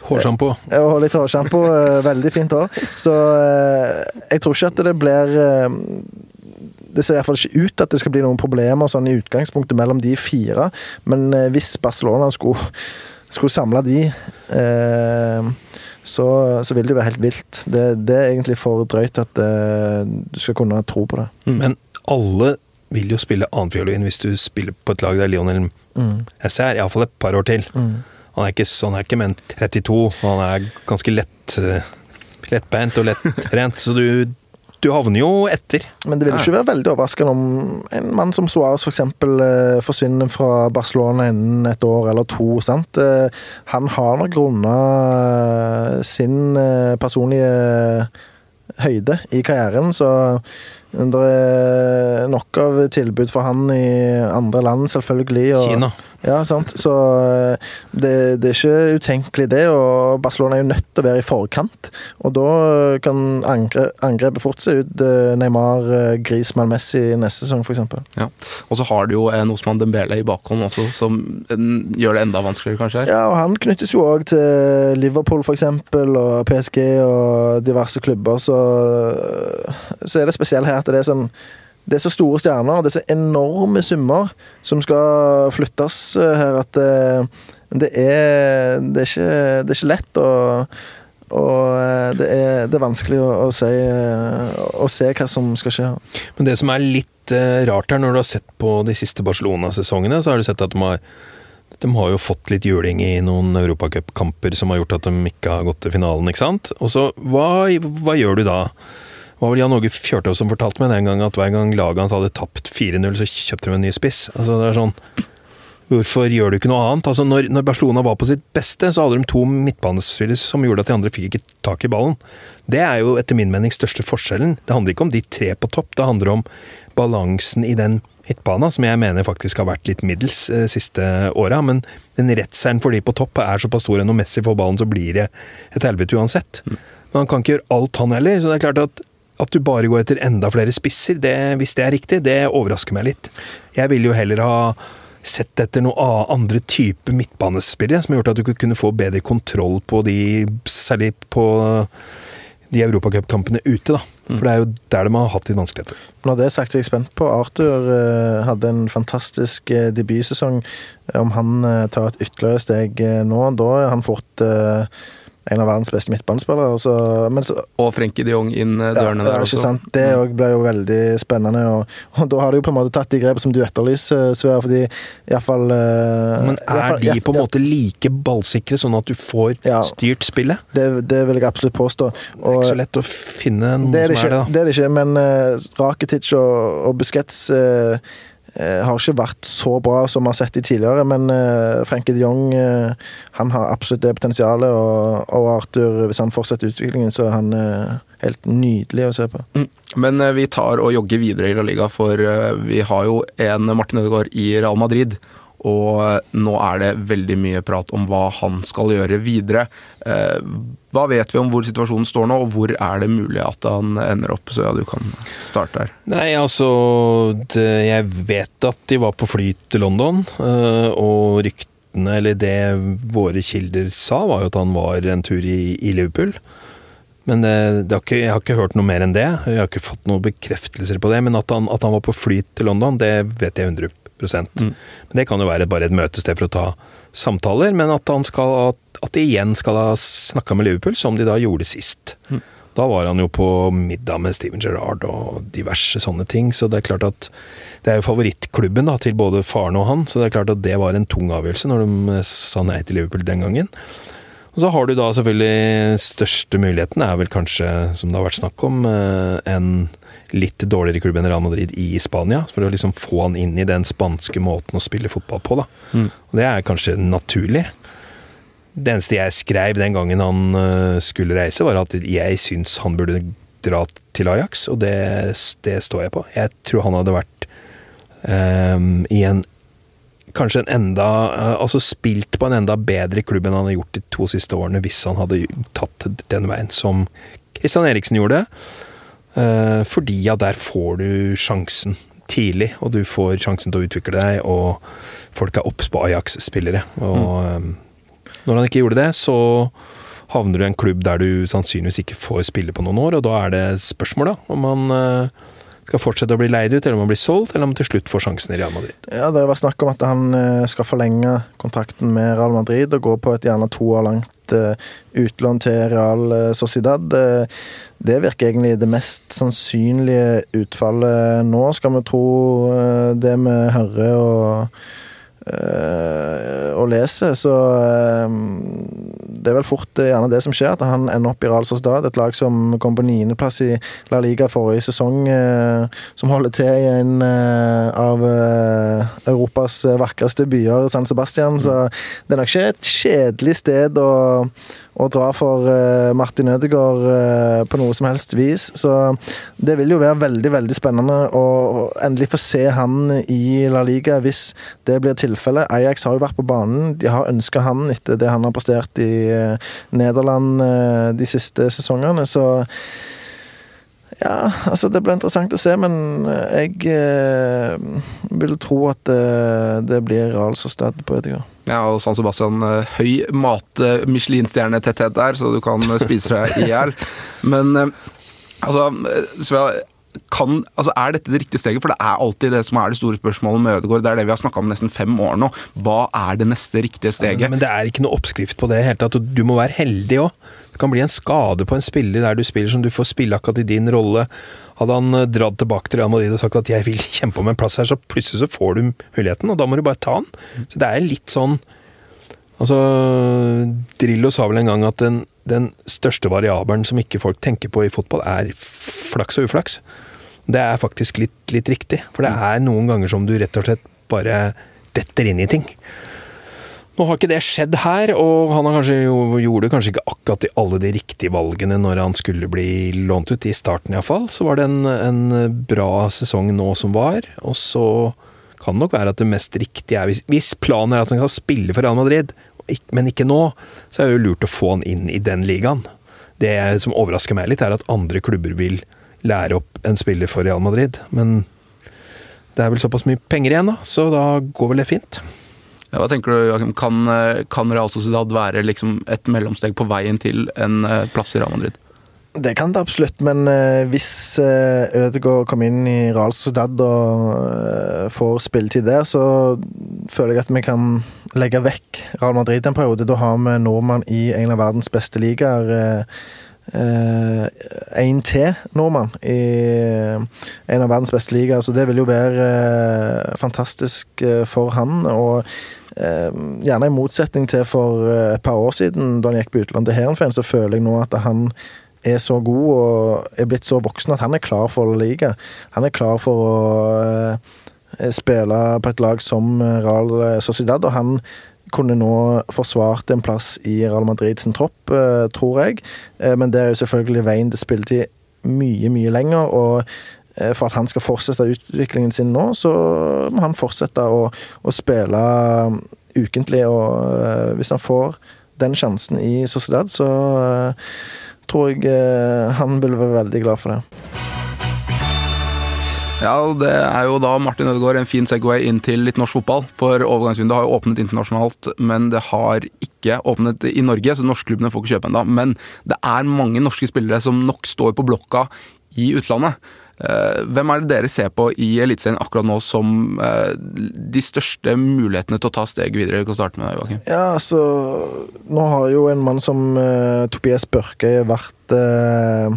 Hårsjampo. Eh, og litt hårsjampo. Eh, veldig fint hår. Så jeg tror ikke at det blir det ser i hvert fall ikke ut at det skal bli noen problemer sånn i utgangspunktet mellom de fire. Men hvis Barcelona skulle, skulle samle de, eh, så, så, vil det jo være helt vilt. Det, det er egentlig for drøyt at eh, du skal kunne tro på det. Men alle vil jo spille annenfiolin hvis du spiller på et lag der Lionel mm. Messi er, iallfall et par år til. Mm. Han er ikke sånn, han er ikke men 32, og han er ganske lett eh, lettbeint og lettrent, så du, du havner jo etter. Men det vil ikke være veldig overraskende om en mann som Suárez f.eks. For eh, forsvinner fra Barcelona innen et år eller to. sant? Eh, han har nok grunna sin personlige høyde i karrieren, så det er nok av tilbud for han i andre land, selvfølgelig. Og, Kina. Ja, sant. Så eh, det, det, er ikke utenkelig, det. Og Barcelona er jo nødt til å være i forkant. Og da kan angre, angrepet fort se ut eh, Neymar, eh, Griezmann, Messi neste sesong, f.eks. Ja. Og så har du jo en Osman Dembele i bakhånd også, som gjør det enda vanskeligere, kanskje? Ja, og han knyttes jo òg til Liverpool, f.eks., og PSG og diverse klubber, så, så er det spesielt her at det er sånn det er så store stjerner, det er så enorme summer som skal flyttes eh, her, at det, eh, er, det, er, ikke, det er ikke lett. Og, og eh, det, er, det er, vanskelig å, å, se, å, se hva som skal skje. Men det som er litt rart her, når du har sett på de siste Barcelona-sesongene, så har du sett at de har, de har jo fått litt juling i noen europacupkamper som har gjort at de ikke har gått til finalen, ikke sant? Og så, hva, hva gjør du da? Var vel Jan Åge Fjørtoft som fortalte meg den gang at hver gang laget hans hadde tapt 4-0, så kjøpte de en ny spiss. Altså, det er sånn Hvorfor gjør du ikke noe annet? Altså, når, når, Barcelona var på sitt beste, så hadde de to midtbanespillere som gjorde at de andre fikk ikke tak i ballen. Det er jo etter min mening største forskjellen. Det handler ikke om de tre på topp, det handler om balansen i den midtbana, som jeg mener faktisk har vært litt middels eh, siste åra. Men den redselen for de på topp er såpass stor enn når Messi får ballen, så blir det et helvete uansett. Mm. Men han kan ikke gjøre alt, han heller. Så det er klart at at du bare går etter enda flere spisser, det, hvis det er riktig, det overrasker meg litt. Jeg ville jo heller ha sett etter noe andre type midtbanespillere, som har gjort at du kunne få bedre kontroll på de, særlig på de europacupkampene ute, da. For det er jo der de har hatt litt vanskeligheter. Når det er sagt, er jeg spent på. Arthur uh, hadde en fantastisk uh, debutsesong. Om han tar et ytterligere steg nå, da har han fått en av verdens beste midtbanespillere. og så- så, Og Frenkie de Jong inn eh, dørene ja, der ikke også. sant? Det òg ble jo veldig spennende. Og, og da har de jo på en måte tatt de grepene som du etterlyser, Svea, Fordi iallfall Men er de på en måte like ballsikre, sånn at du får Ja. styrt spillet? det, det vil jeg absolutt påstå. Det er ikke så lett å finne noen det er det som er det, da. det er det ikke men uh, Rakitic og, og Busquets eh, eh, har ikke vært så bra som vi har sett de tidligere, men uh, Frenkie de Jong eh, han har absolutt det potensialet, og, og Arthur, hvis han fortsetter utviklingen, så er han eh, helt nydelig å se på. Mm. Men eh, vi tar og jogger videre i La Liga, for eh, vi har jo en Martin Ødegaard i Real Madrid. Og eh, nå er det veldig mye prat om hva han skal gjøre videre. Eh, Hva vet vi om hvor situasjonen står nå, og hvor er det mulig at han ender opp? Så ja, du kan starte her. Nei, altså det, Jeg vet at de var på fly til London, øh, og ryktene, eller det våre kilder sa, var jo at han var en tur i, i Liverpool. Men det, det har ikke, jeg har ikke hørt noe mer enn det. Jeg har ikke fått noen bekreftelser på det. Men at han, at han var på fly til London, det vet jeg 100 Mm. Men Det kan jo være bare et møtested for å ta samtaler, men at, han skal, at, de igjen skal ha snakka med Liverpool, som de da gjorde sist. Mm. Da var han jo på middag med Steven Gerrard og diverse sånne ting, så det er klart at det er jo favorittklubben da, til både faren og han, så det er klart at det var en tung avgjørelse når de sa nei til Liverpool den gangen. Og så har du da selvfølgelig største muligheten er vel kanskje, som det har vært snakk om, eh, en litt dårligere klubb enn Real Madrid i Spania, for å liksom få han inn i den spanske måten å spille fotball på, da. Mm. Og det er kanskje naturlig. Det eneste jeg skrev den gangen han øh, skulle reise, var at jeg syns han burde dra til Ajax, og det, det står jeg på. Jeg tror han hadde vært um, i en Kanskje en enda øh, Altså spilt på en enda bedre klubb enn han har gjort de to siste årene, hvis han hadde tatt den veien som Kristian Eriksen gjorde. Eh, fordi ja, der får du sjansen tidlig, og du får sjansen til å utvikle deg, og folk er obs på Ajax-spillere. Og mm. når han ikke gjorde det, så havner du i en klubb der du sannsynligvis ikke får spille på noen år, og da er det spørsmål, da, om han eh, skal fortsette å bli leid ut, eller om han blir solgt, eller om han til slutt får sjansen i Real Madrid. Ja, Det har vært snakk om at han eh, skal forlenge kontrakten med Real Madrid og gå på et gjerne to år langt eh, utlån til Real eh, Sociedad. Det virker egentlig det mest sannsynlige utfallet nå, skal vi tro det vi hører og, eh, å lese. Så øh, det er vel fort eh, gjerne det som skjer, at han ender opp i Real Sociedad, et lag som kom på niendeplass i La Liga forrige sesong, øh, som holder til i en av Europas vakreste byer, San Sebastian. Så det er nok ikke et kjedelig sted å, å dra for eh, Martin Ødegaard eh, på noe som helst vis. Så det vil jo være veldig, veldig spennende å endelig få se han i La Liga, hvis det blir tilfellet. Ajax har jo vært på banen. De har ønska han etter det han har prestert i eh, Nederland de siste sesongene, så ja, altså det blir interessant å se, men jeg eh, vil tro at eh, det blir Sociedad på Ødegaard. Ja, og San Sebastian, eh, høy mat-Michelin-stjernetetthet der, så du kan eh, spise deg i hjel. Men eh, altså, eh, Svea, kan, altså, er dette det riktige steget? For det er alltid det som er det store spørsmålet med Ødegaard. Det er det vi har snakka om nesten fem år nå. Hva er det neste riktige steget? Men det er ikke noe oppskrift på det i det hele tatt. Du må være heldig òg. Det kan bli en skade på en spiller der du spiller som du får spille akkurat i din rolle. Hadde han eh, dratt tilbake til Real Madrid og sagt at 'jeg vil kjempe om en plass her', så plutselig så får du muligheten, og da må du bare ta den. Så det er litt sånn Altså, Drillo sa vel en gang at den, den største variabelen som ikke folk tenker på i fotball, er flaks og uflaks. Det er faktisk litt, litt riktig, for det er noen ganger som du rett og slett bare detter inn i ting. Nå har ikke det skjedd her, og han har kanskje, gjorde kanskje ikke akkurat de, alle de riktige valgene når han skulle bli lånt ut, i starten iallfall. Så var det en, en bra sesong nå som var, og så kan det nok være at det mest riktige er hvis, hvis planen er at han skal spille for Real Madrid, men ikke nå, så er det jo lurt å få han inn i den ligaen. Det som overrasker meg litt, er at andre klubber vil lære opp en spiller for Real Madrid, men det er vel såpass mye penger igjen, da, så da går vel det fint. Hva tenker du, Joachim? Kan, eh, kan Real Sociedad være liksom et mellomsteg på veien til en eh, plass i Real Madrid? Det kan det absolutt, men eh, hvis Ødegaard kommer inn i Real Sociedad og får spilletid der, så føler jeg at vi kan legge vekk Real Madrid en periode. Da har vi nordmann i en av verdens beste ligaer. Én til nordmann i en av verdens beste ligaer, så det vil jo være fantastisk for han. og Gjerne i motsetning til for et par år siden, da han gikk på utlandet til Heerenveen, så føler jeg nå at han er så god og er blitt så voksen at han er klar for Liga. Han er klar for å eh, spille på et lag som Real Sociedad, og han kunne nå forsvart en plass i Real Madrid sin tropp, eh, tror jeg. Eh, men det er jo selvfølgelig veien til spilletid mye, mye lenger. og for at han skal fortsette utviklingen sin nå, så må han fortsette å, å spille ukentlig. Og hvis han får den sjansen i Sociedad, så tror jeg eh, han vil være veldig glad for det. Ja, det er jo da Martin Ødegaard en fin Segway inn til litt norsk fotball. For overgangsvinduet har jo åpnet internasjonalt, men det har ikke åpnet i Norge, så norskklubbene får ikke kjøpe ennå. Men det er mange norske spillere som nok står på blokka i utlandet. Eh, hvem er det dere ser på i Eliteserien akkurat nå som eh, de største mulighetene til å ta steg videre? Vi kan starte med deg, Joakim. Ja, altså Nå har jo en mann som uh, Tobias Børke vært uh,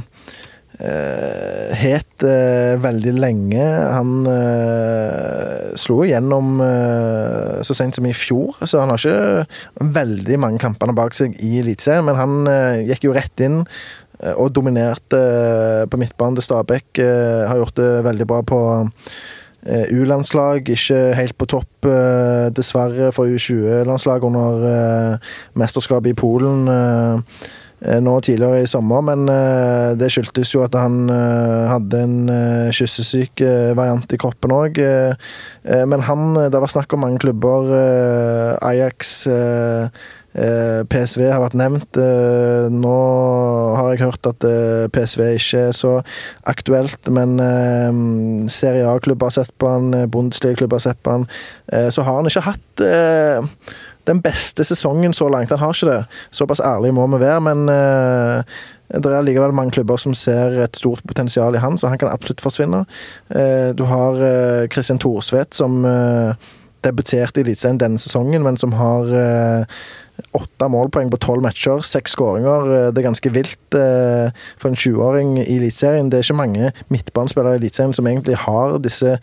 het veldig lenge. Han slo igjennom så sent som i fjor, så han har ikke veldig mange kampene bak seg i Eliteserien, men han gikk jo rett inn Eh, og dominerte eh, på midtbanen til Stabæk. Eh, har gjort det veldig bra på U-landslag. Ikke helt på topp, dessverre, for U20-landslag under mesterskapet i Polen nå tidligere i sommer, men det skyldtes jo at han hadde en kyssesyk variant i kroppen òg. Men han Det var snakk om mange klubber. Ajax Eh, PSV har vært nevnt. Eh, nå har jeg hørt at eh, PSV ikke er så aktuelt, men Serie A-klubber har sett på han, Bundesliga-klubber har sett på han. Så har han ikke hatt den beste sesongen så langt. Han har ikke det. Såpass ærlig må vi være, men det er likevel mange klubber som ser et stort potensial i han, så han kan absolutt forsvinne. Du har Christian Thorsvedt, som debuterte i Eliteserien denne sesongen, men som har Åtte målpoeng på tolv matcher, seks skåringer. Det er ganske vilt for en 20-åring i Eliteserien. Det er ikke mange midtbanespillere i Eliteserien som egentlig har disse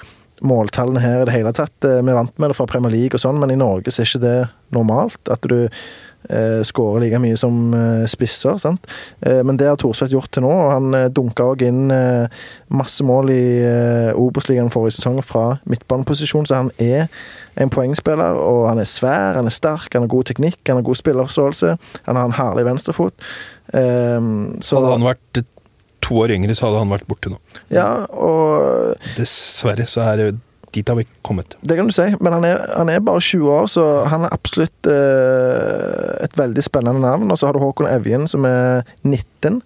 måltallene her i det hele tatt. Eh, vi er vant med det fra Premier League og sånn, men i Norge så er ikke det normalt. At du eh, skårer like mye som eh, spisser. sant? Eh, men det har Thorsvedt gjort til nå, og han eh, dunka òg inn eh, masse mål i eh, Obos-ligaen forrige sesong fra midtbaneposisjon, så han er en poengspiller, og han er svær, han er sterk, han har god teknikk, han har god spillerforståelse, han har en herlig venstrefot. Eh, så, hadde han vært to år yngre, så hadde han vært borte nå. Ja, og Dessverre så er det dit har vi kommet. Det kan du si, men han er, han er bare 20 år, så han er absolutt eh, et veldig spennende navn. Og så har du Håkon Evjen, som er 19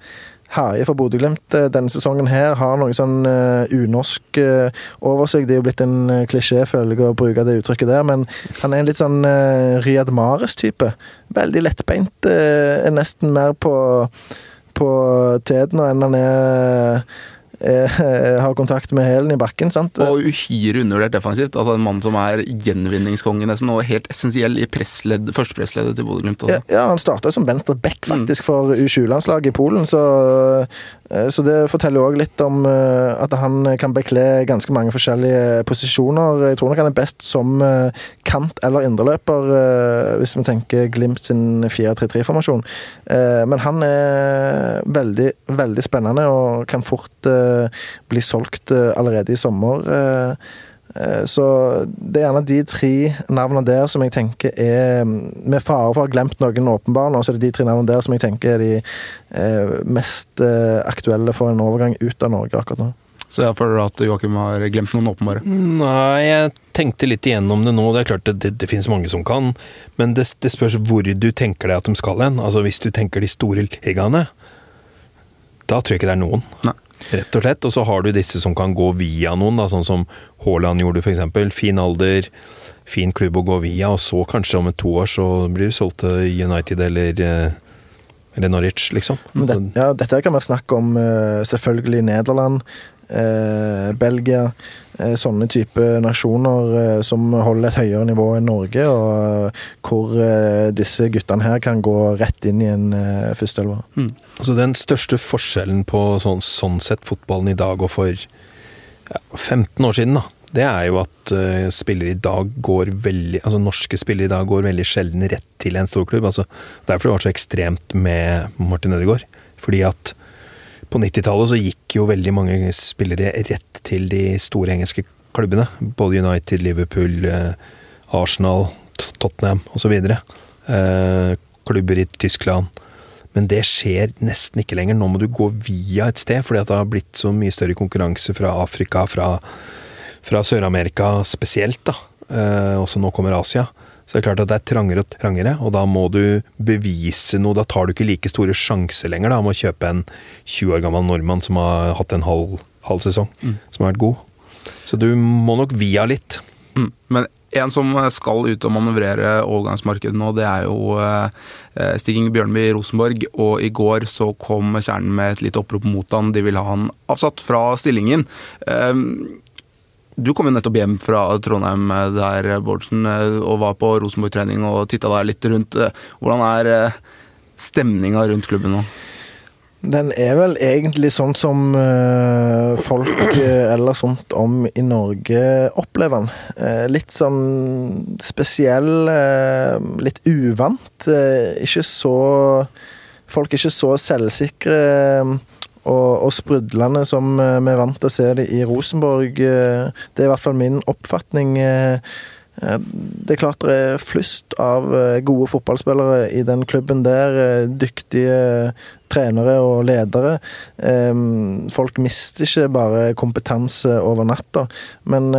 Herje fra Bodø-Glimt eh, denne sesongen her. Har noe sånn uh, unorsk uh, over seg. Det er jo blitt en uh, klisjé, føler jeg, å bruke det uttrykket der, men han er en litt sånn uh, Riyad Mares-type. Veldig lettbeint. Er nesten mer på, på teten og han er Eh, har kontakt med hælen i bakken. sant? Og uhyre undervurdert defensivt. altså En mann som er gjenvinningskonge nesten, og helt essensiell i pressledd, førstepressleddet til Bodø-Glimt. Ja, ja, han starta som venstre back, faktisk, mm. for U20-landslaget i Polen, så Eh, så det forteller òg litt om eh, at han kan bekle ganske mange forskjellige posisjoner. Jeg tror nok han er best som eh, kant- eller indreløper, hvis vi tenker Glimt sin 4-3-3-formasjon. Men han er veldig, veldig spennende og kan fort bli solgt allerede i sommer. Eh, så det er gjerne de tre navnene der som jeg tenker er Med fare for å ha glemt noen åpenbare, så er det de tre navnene der som jeg tenker er de eh, mest eh, aktuelle for en overgang ut av Norge akkurat nå. Så jeg føler at Joakim har glemt noen åpenbare? Nei, jeg tenkte litt igjennom det nå. Det er klart det, det, det finnes mange som kan, men det, det, spørs hvor du tenker deg at de skal hen. Altså Hvis du tenker de store ligaene, da tror jeg ikke det er noen. Nei. Rett og slett. Og så har du disse som kan gå via noen, da, sånn som Haaland gjorde f.eks. Fin alder, fin klubb å gå via, og så kanskje om et to år så blir du solgt til United eller eh, eller Norwich, liksom. Det, ja, dette kan være snakk om uh, selvfølgelig Nederland. eh, Belgia. Eh, sånne type nasjoner eh, som holder et høyere nivå enn Norge, og eh, hvor disse guttene her kan gå rett inn i en førsteelver. Mm. Altså Den største forskjellen på sånn, sånn sett fotballen i dag og for ja, 15 år siden, da, det er jo at uh, spillere i dag går veldig Altså norske spillere i dag går veldig sjelden rett til en storklubb. Altså, derfor det var så ekstremt med Martin Ødegaard. Fordi at på 90-tallet så gikk jo veldig mange spillere rett til de store engelske klubbene. Både United, Liverpool, uh, Arsenal, Tottenham osv. Uh, klubber i Tyskland. Men det skjer nesten ikke lenger. Nå må du gå via et sted, fordi det har blitt så mye større konkurranse fra Afrika, fra fra Sør-Amerika spesielt, da. Eh, også nå kommer Asia. Så det er klart at det er trangere og trangere, og da må du bevise noe. Da tar du ikke like store sjanser lenger da, med å kjøpe en 20 år gammel nordmann som har hatt en halv, halv sesong, mm. som har vært god. Så du må nok via litt. Mm. Men en som skal ut og manøvrere overgangsmarkedet nå, det er jo eh, Stig Bjørnby i Rosenborg. Og i går så kom kjernen med et lite opprop mot han. De vil ha han avsatt fra stillingen. Eh, du kom jo nettopp hjem fra Trondheim eh, der, Bårdsen, eh, og var på Rosenborg-trening og titta deg litt rundt. Eh, hvordan er stemninga rundt klubben nå? Den er vel egentlig sånn som folk eller rundt om i Norge opplever den. Litt sånn spesiell, litt uvant. ikke så Folk er ikke så selvsikre og, og, sprudlende som eh, vi er vant til å se det i Rosenborg. Eh, det er i hvert fall min oppfatning. Eh, det er klart det er flust av gode fotballspillere i den klubben der. Dyktige trenere og ledere. Folk mister ikke bare kompetanse over natta, men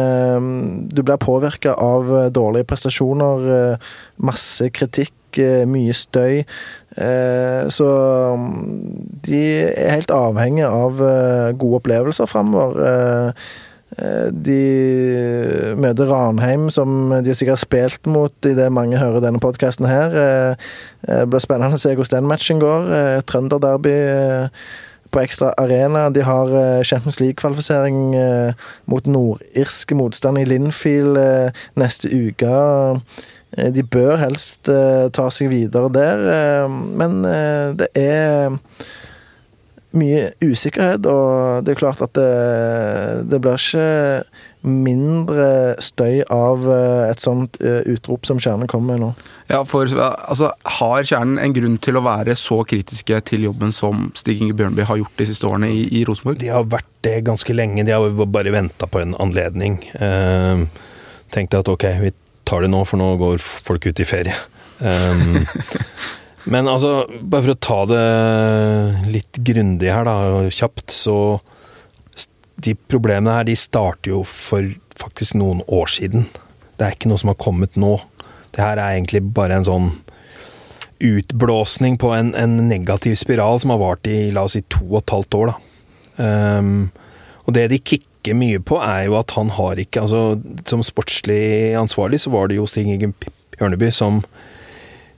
du blir påvirka av dårlige prestasjoner, masse kritikk mye støy. Eh, så de er helt avhengige av eh, gode opplevelser framover. Eh, de møter Ranheim, som de sikkert har spilt mot i det mange hører denne podkasten her. Det blir spennende å se hvordan den matchen går. Trønderderby på Ekstra Arena. De har Champions League-kvalifisering mot nordirske motstand i Linfield neste uke. Eh, de bør helst uh, ta seg videre der, uh, men uh, det er mye usikkerhet, og det er klart at det, det blir ikke mindre støy av et sånt utrop som Kjernen kommer med nå. Ja, for altså, Har Kjernen en grunn til å være så kritiske til jobben som Stig Inge Bjørnby har gjort de siste årene i, i Rosenborg? De har vært det ganske lenge. De har bare venta på en anledning. Uh, tenkte at ok, vi tar det nå, for nå går folk ut i ferie. Um, men altså, bare for å ta det litt grundig her, da, kjapt, så De problemene her, de starter jo for faktisk noen år siden. Det er ikke noe som har kommet nå. Det her er egentlig bare en sånn utblåsning på en, en negativ spiral som har vart i la oss si to og et halvt år. da. Um, og det de kicker tenker mye på, er jo at han har ikke altså Som sportslig ansvarlig så var det jo Stig Inge Bjørneby som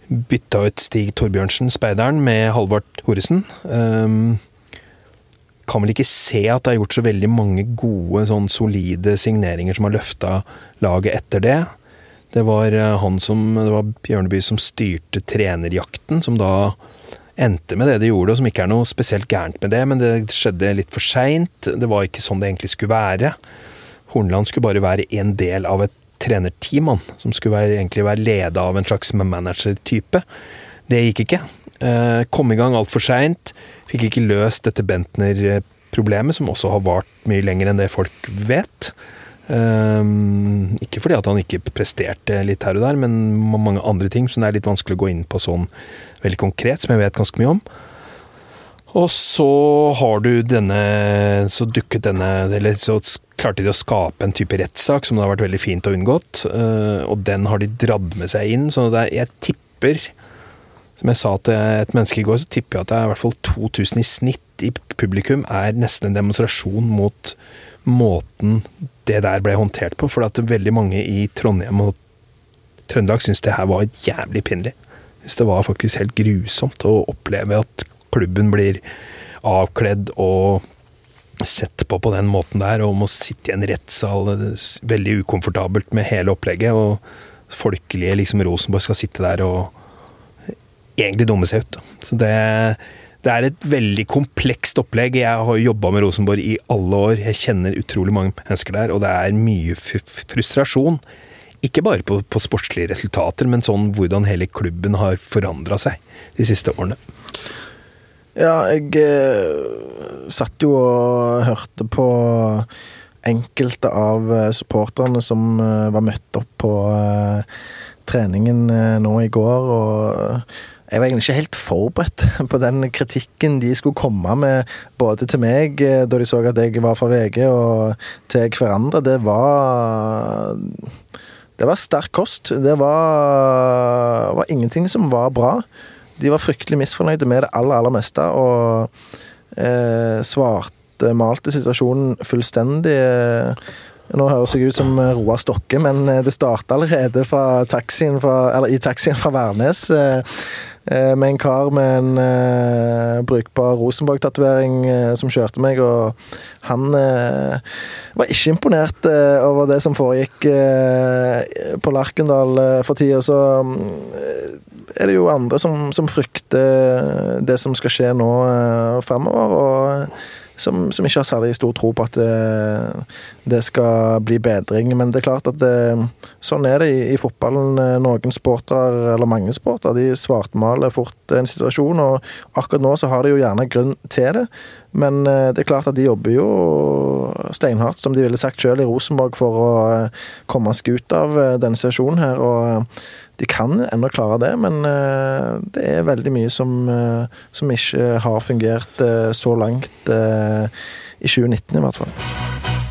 bytta ut Stig Torbjørnsen, speideren, med Halvard Horesen Um, kan vel ikke se at det er gjort så veldig mange gode, sånn solide signeringer som har løfta laget etter det. Det var eh, han som Det var Bjørneby som styrte trenerjakten, som da endte med det de gjorde, og som ikke er noe spesielt gærent med det, men det skjedde litt for seint. Det var ikke sånn det egentlig skulle være. Hornland skulle bare være en del av et trenerteam, han, som skulle være, egentlig være leda av en slags manager-type. Det gikk ikke. Eh, kom i gang altfor seint. Fikk ikke løst dette Bentner-problemet, som også har vart mye lenger enn det folk vet. Um, ikke fordi at han ikke presterte litt her og der, men mange andre ting som det er litt vanskelig å gå inn på sånn veldig konkret, som jeg vet ganske mye om. Og så har du denne Så dukket denne Eller så klarte de å skape en type rettssak som det har vært veldig fint å unngått. Uh, og den har de dratt med seg inn, så er, jeg tipper Som jeg sa til et menneske i går, så tipper jeg at det er i hvert fall 2000 i snitt i publikum er nesten en demonstrasjon mot måten det der ble håndtert på. For at veldig mange i Trondheim og Trøndelag syntes det her var jævlig pinlig. Syns det var faktisk helt grusomt å oppleve at klubben blir avkledd og sett på på den måten der, og må sitte i en rettssal er veldig ukomfortabelt med hele opplegget. Og folkelige liksom Rosenborg skal sitte der og egentlig dumme seg ut. Så det, det er et veldig komplekst opplegg. Jeg har jobba med Rosenborg i alle år. Jeg kjenner utrolig mange mennesker der, og det er mye frustrasjon. Ikke bare på, på sportslige resultater, men sånn hvordan hele klubben har forandra seg de siste årene. Ja, jeg eh, satt jo og hørte på enkelte av eh, supporterne som eh, var møtt opp på eh, treningen eh, nå i går, og jeg var egentlig ikke helt forberedt på den kritikken de skulle komme med, både til meg eh, da de så at jeg var fra VG, og til hverandre. Det var Det var sterk kost. Det var, var ingenting som var bra. De var fryktelig misfornøyde med det aller, aller meste, og eh, svarte malte situasjonen fullstendig. Nå høres jeg ut som Roar Stokke, men det starta allerede taxien fra, i taxien fra Værnes. Eh, med en kar med en uh, brukbar Rosenborg-tatovering uh, som kjørte meg, og han uh, var ikke imponert over det som foregikk på Larkendal for tida. Så er det jo andre som, som, frykter det som skal skje nå uh, fremover. og som, som, ikke har særlig stor tro på at det, eh, det, skal bli bedring. Men det er klart at det, sånn er det i, i fotballen. Eh, noen sportere, eller mange sportere, de svartmaler fort en situasjon. Og akkurat nå så har de jo gjerne grunn til det. Men eh, det er klart at de jobber jo steinhardt, som de ville sagt sjøl i Rosenborg, for å komme seg ut av denne situasjonen her. og de kan ennå klare det, men uh, det er veldig mye som, uh, som ikke har fungert uh, så langt i 2019, i hvert fall.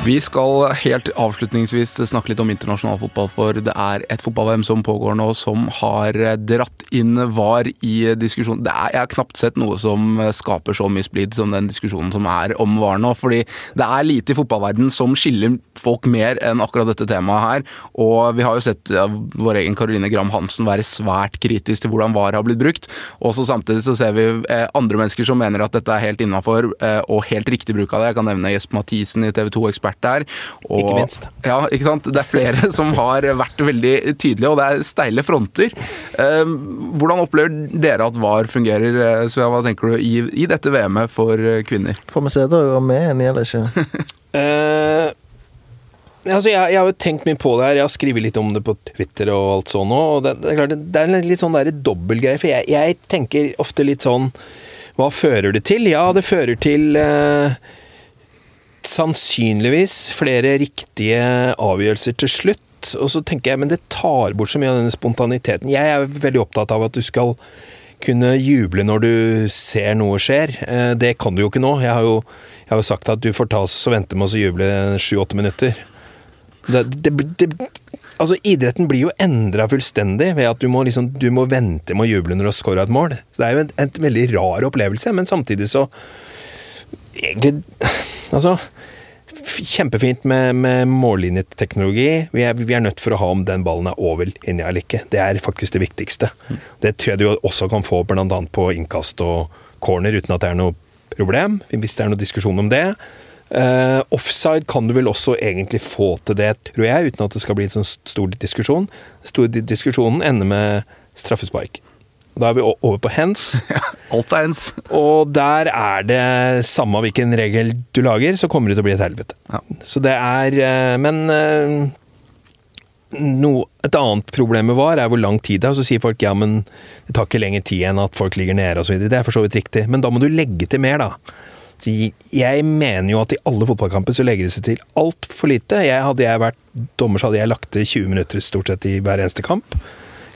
Vi skal helt avslutningsvis snakke litt om internasjonal fotball, for det er et fotball-VM som pågår nå, som har dratt inn VAR i diskusjonen. Det er, jeg har knapt sett noe som skaper så mye splid som den diskusjonen som er om VAR nå. fordi det er lite i fotballverden som skiller folk mer enn akkurat dette temaet her. Og vi har jo sett vår egen Caroline Gram Hansen være svært kritisk til hvordan VAR har blitt brukt. Og så samtidig så ser vi eh, andre mennesker som mener at dette er helt innafor eh, og helt riktig bruk av det. Jeg kan nevne Jesper Mathisen i TV 2 Ekspert ekspert der. Og, ikke minst. Ja, ikke sant? Det er flere som har vært veldig tydelige, og det er steile fronter. Ehm, hvordan opplever dere at VAR fungerer, Svea, så hva tenker du, i, i dette VM-et for eh, kvinner? Får vi se da om vi er enige eller ikke? uh, altså jeg, jeg, har jo tenkt mye på det her, jeg har skrevet litt om det på Twitter og alt sånn og det, det, er klart, det er en litt sånn dobbeltgreie, for jeg, jeg, tenker ofte litt sånn Hva fører det til? Ja, det fører til uh, sannsynligvis flere riktige avgjørelser til slutt. Og så tenker jeg, men det tar bort så mye av denne spontaniteten. Jeg er veldig opptatt av at du skal kunne juble når du ser noe skjer. Eh, det kan du jo ikke nå. Jeg har jo, jeg har sagt at du får ta oss og vente med oss å juble sju-åtte minutter. Det, det, det, altså Idretten blir jo endra fullstendig ved at du må, liksom, du må vente med å juble når du har scora et mål. Så det er jo en, en veldig rar opplevelse, men samtidig så Egentlig Altså Kjempefint med, med mållinjeteknologi. Vi er, vi er, nødt for å ha om den ballen er over linja eller ikke. Det er faktisk det viktigste. Det tror jeg du også kan få bl.a. på innkast og corner uten at det er noe problem, hvis det er noe diskusjon om det. Uh, offside kan du vel også egentlig få til det, tror jeg, uten at det skal bli en sånn stor diskusjon. Den store diskusjonen ender med straffespark. Da er vi over på hens. alt er hens. Og der er det samme hvilken regel du lager, så kommer det til å bli et helvete. Ja. Så det er eh, Men eh, no, et annet problem med VAR er hvor lang tid det er. Og så sier folk ja, men det tar ikke lenger tid enn at folk ligger nede osv. Det er for så vidt riktig. Men da må du legge til mer, da. Jeg mener jo at i alle fotballkamper så legger det seg til altfor lite. Jeg, hadde jeg vært dommer, så hadde jeg lagt til 20 minutter stort sett i hver eneste kamp.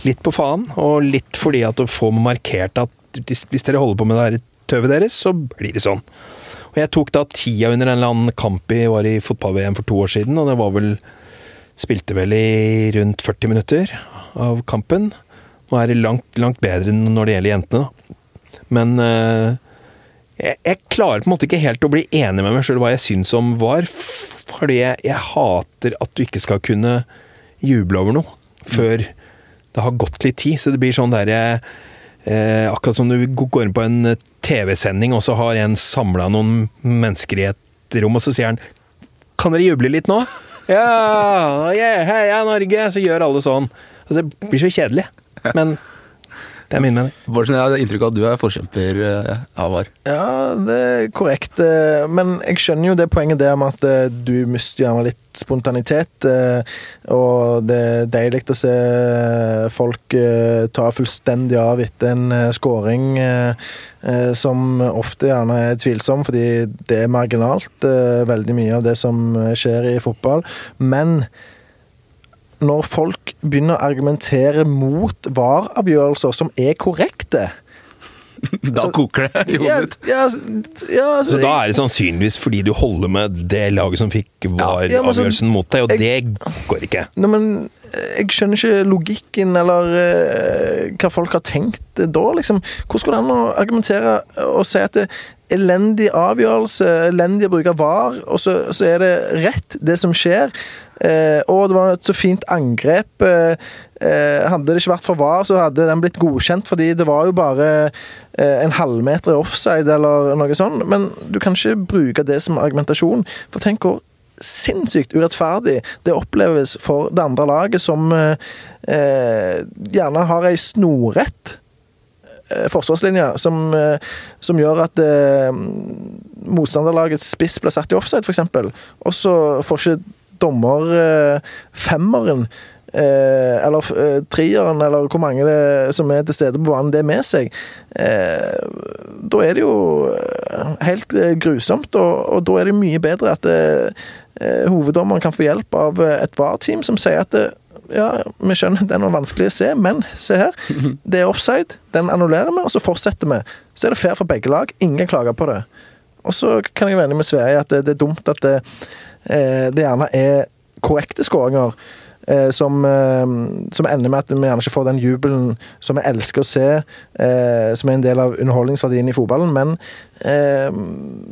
Litt på faen, og litt fordi at å få markert at hvis dere holder på med det tøvet deres, så blir det sånn. Og jeg tok da tida under en eller annen kamp i var i fotball-VM for to år siden, og det var vel Spilte vel i rundt 40 minutter av kampen. Nå er det langt, langt bedre når det gjelder jentene, da. Men uh, jeg, jeg, klarer på en måte ikke helt å bli enig med meg sjøl hva jeg syns om VAR, fordi jeg, jeg, hater at du ikke skal kunne juble over noe før mm det har gått litt tid, så det blir sånn derre eh, Akkurat som du går inn på en eh, TV-sending, og så har en samla noen mennesker i et rom, og så sier han Kan dere juble litt nå? Ja, yeah, heia Norge! Så gjør alle sånn. Altså, det blir så kjedelig. Men det er min mening. Bårdsen, jeg har inntrykk av at du er forkjemper eh, av VAR. Ja, det er korrekt. eh, Men jeg skjønner jo det poenget der med at eh, du mister gjerne litt spontanitet. Og det er deilig å se folk ta fullstendig av etter en scoring som ofte gjerne er tvilsom, fordi det er marginalt, veldig mye av det som skjer i fotball. Men når folk begynner å argumentere mot VAR-avgjørelser som er korrekte Da Så- koker det i hodet ditt. ja, ja, altså, Så da er det sannsynligvis fordi du holder med det laget som fikk Ja, VAR-avgjørelsen mot deg, og jeg- det går ikke. Nei, men eh, jeg skjønner ikke logikken eller uh, hva folk har tenkt da, liksom. Hvordan går det an å argumentere og si at det er elendig avgjørelse, elendig å bruke VAR, og så, så er det rett, det som skjer. Eh, og det var et så fint angrep. Eh, eh, hadde det ikke vært for VAR, så hadde den blitt godkjent, fordi det var jo bare en halvmeter i offside eller noe sånt. Men du kan ikke bruke det som argumentasjon. For tenk hvor sinnssykt urettferdig det oppleves for det andre laget, som eh, gjerne har ei snorrett forsvarslinje som, som gjør at motstanderlagets spiss blir satt i offside, f.eks. Og så får ikke dommer eh, eh, eller eh, trieren, eller hvor mange det som er til stede på banen, det er med seg. Eh, da er det jo eh, helt eh, grusomt, og, og da er det mye bedre at hoveddommeren kan få hjelp av et VAR-team som sier at ja, vi skjønner den var vanskelig å se, men se her. Det er offside, den annullerer vi, og så fortsetter vi. Så er det fair for begge lag. Ingen klager på det. Og så kan jeg være enig med Sverige at det, det er dumt at det, det gjerne er korrekte skåringer. Eh, som, eh, som ender med at vi gjerne ikke får den jubelen som vi elsker å se, eh, som er en del av underholdningsverdien i fotballen. Men eh,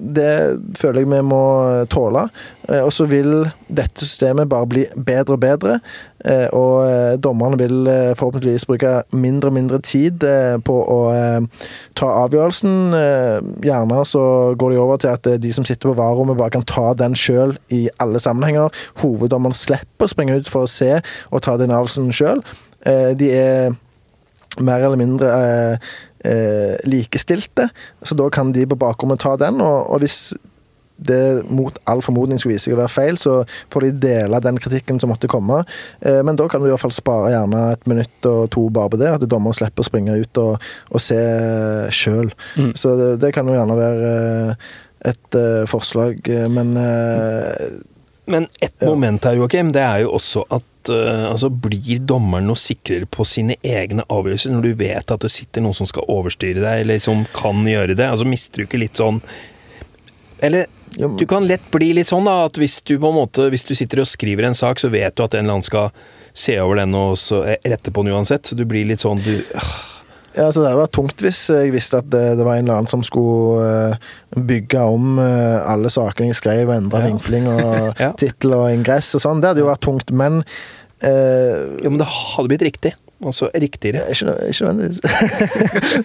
det føler jeg vi må tåle. Eh, og så vil dette systemet bare bli bedre og bedre. Eh, og eh, dommerne vil eh, forhåpentligvis bruke mindre og mindre tid eh, på å eh, ta avgjørelsen. Eh, gjerne så går de over til at eh, de som sitter på varerommet, bare kan ta den sjøl i alle sammenhenger. Hoveddommeren slipper å springe ut for å se og ta den avgjørelsen sjøl. Eh, de er mer eller mindre eh, eh, likestilte, så da kan de på bakrommet ta den. Og, og hvis det mot all formodning skulle vise seg å være feil, så får de dele den kritikken som måtte komme. Eh, men da kan du i hvert fall spare gjerne et minutt og to bare på det, at dommeren slipper å springe ut og, og se sjøl. Mm. Så det, det kan jo gjerne være eh, et eh, forslag, men Men et Ja. moment her, Joakim, det er jo også at altså, blir dommeren noe sikrere på sine egne avgjørelser når du vet at det sitter noen som skal overstyre deg, eller som kan gjøre det? Altså Mister du ikke litt sånn Eller du kan lett bli litt sånn da, at hvis du på en måte, hvis du sitter og skriver en sak, så vet du at en eller annen skal se over den og så rette på den uansett. Så du blir litt sånn du, Ja, altså Det var tungt hvis jeg visste at det, det var en eller annen som skulle eh, bygge om eh, alle sakene jeg skrev, og endre Ja. vinkling og Ja. tittel og ingress og sånn. Det hadde jo vært tungt, men eh, Jo, men det hadde blitt riktig. Altså riktigere. ikke, ikke nødvendigvis.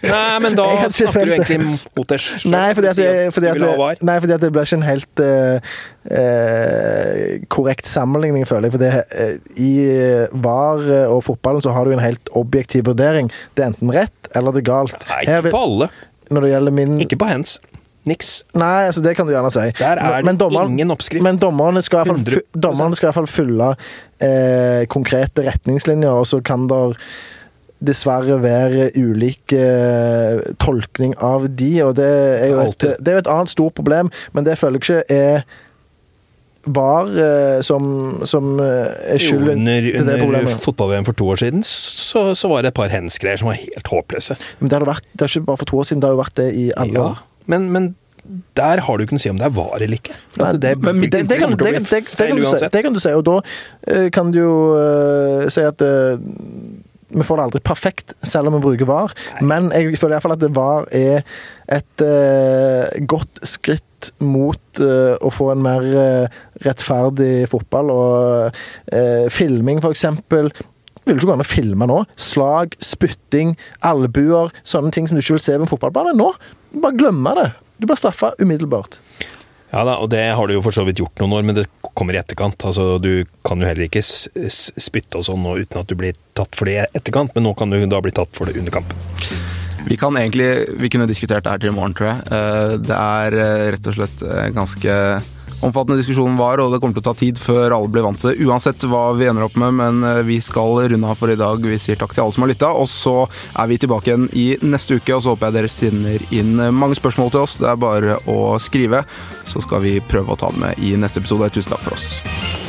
Nei, men da snakker du egentlig mot deg sjøl. Nei, fordi at, det, fordi, at det, nei, fordi at det blir ikke en helt uh, uh, korrekt sammenligning, føler jeg. For det, uh, i VAR og fotballen så har du en helt objektiv vurdering. Det er enten rett eller det er galt. Nei, ikke vil- på alle. Min Ikke på hands. Niks. Nei, altså det kan du gjerne si. Der er det dommeren- ingen oppskrift. Men dommerne skal i hvert fall, 100%. dommerne skal i hvert fall følge eh, konkrete retningslinjer, og så kan det dessverre være ulik eh, tolkning av de, og det er, jo et, det er et annet stort problem, men det føler jeg ikke er VAR eh, som, som eh, er skylden under, til det under problemet. fotball-VM for to år siden så, så var det et par hands-greier som var helt håpløse. Men det har vært, det er ikke bare for to år siden, det har jo vært det i alle Ja, år. Men, men der har du ikke noe å si om det er var eller ikke. Nei, det, det, det, kan, det, det, du si, det kan du si, og da eh, kan du jo uh, si at uh, vi får det aldri perfekt, selv om vi bruker VAR. Men jeg føler iallfall at VAR er et godt skritt mot å få en mer rettferdig fotball. Og filming, for eksempel. Vil ikke gå an å filme nå. Slag, spytting, albuer, sånne ting som du ikke vil se på en fotballbane. Nå, bare glemme det. Du blir straffa umiddelbart. Ja da, og det har du jo for så vidt gjort noen år, men det kommer i etterkant. Altså, Du kan jo heller ikke spytte og sånn nå uten at du blir tatt for det i etterkant, men nå kan du da bli tatt for det under kamp. Vi kan egentlig, vi kunne diskutert det her til i morgen, tror jeg. Eh, Det er eh, rett og slett eh, ganske omfattende diskusjonen var, og det kommer til å ta tid før alle blir vant til det. Uansett hva vi ender opp med, men eh, vi skal runde av for i dag. Vi sier takk til alle som har lytta, og så er vi tilbake igjen i neste uke. Og så håper jeg dere sender inn mange spørsmål til oss. Det er bare å skrive, så skal vi prøve å ta det med i neste episode. Tusen takk for oss.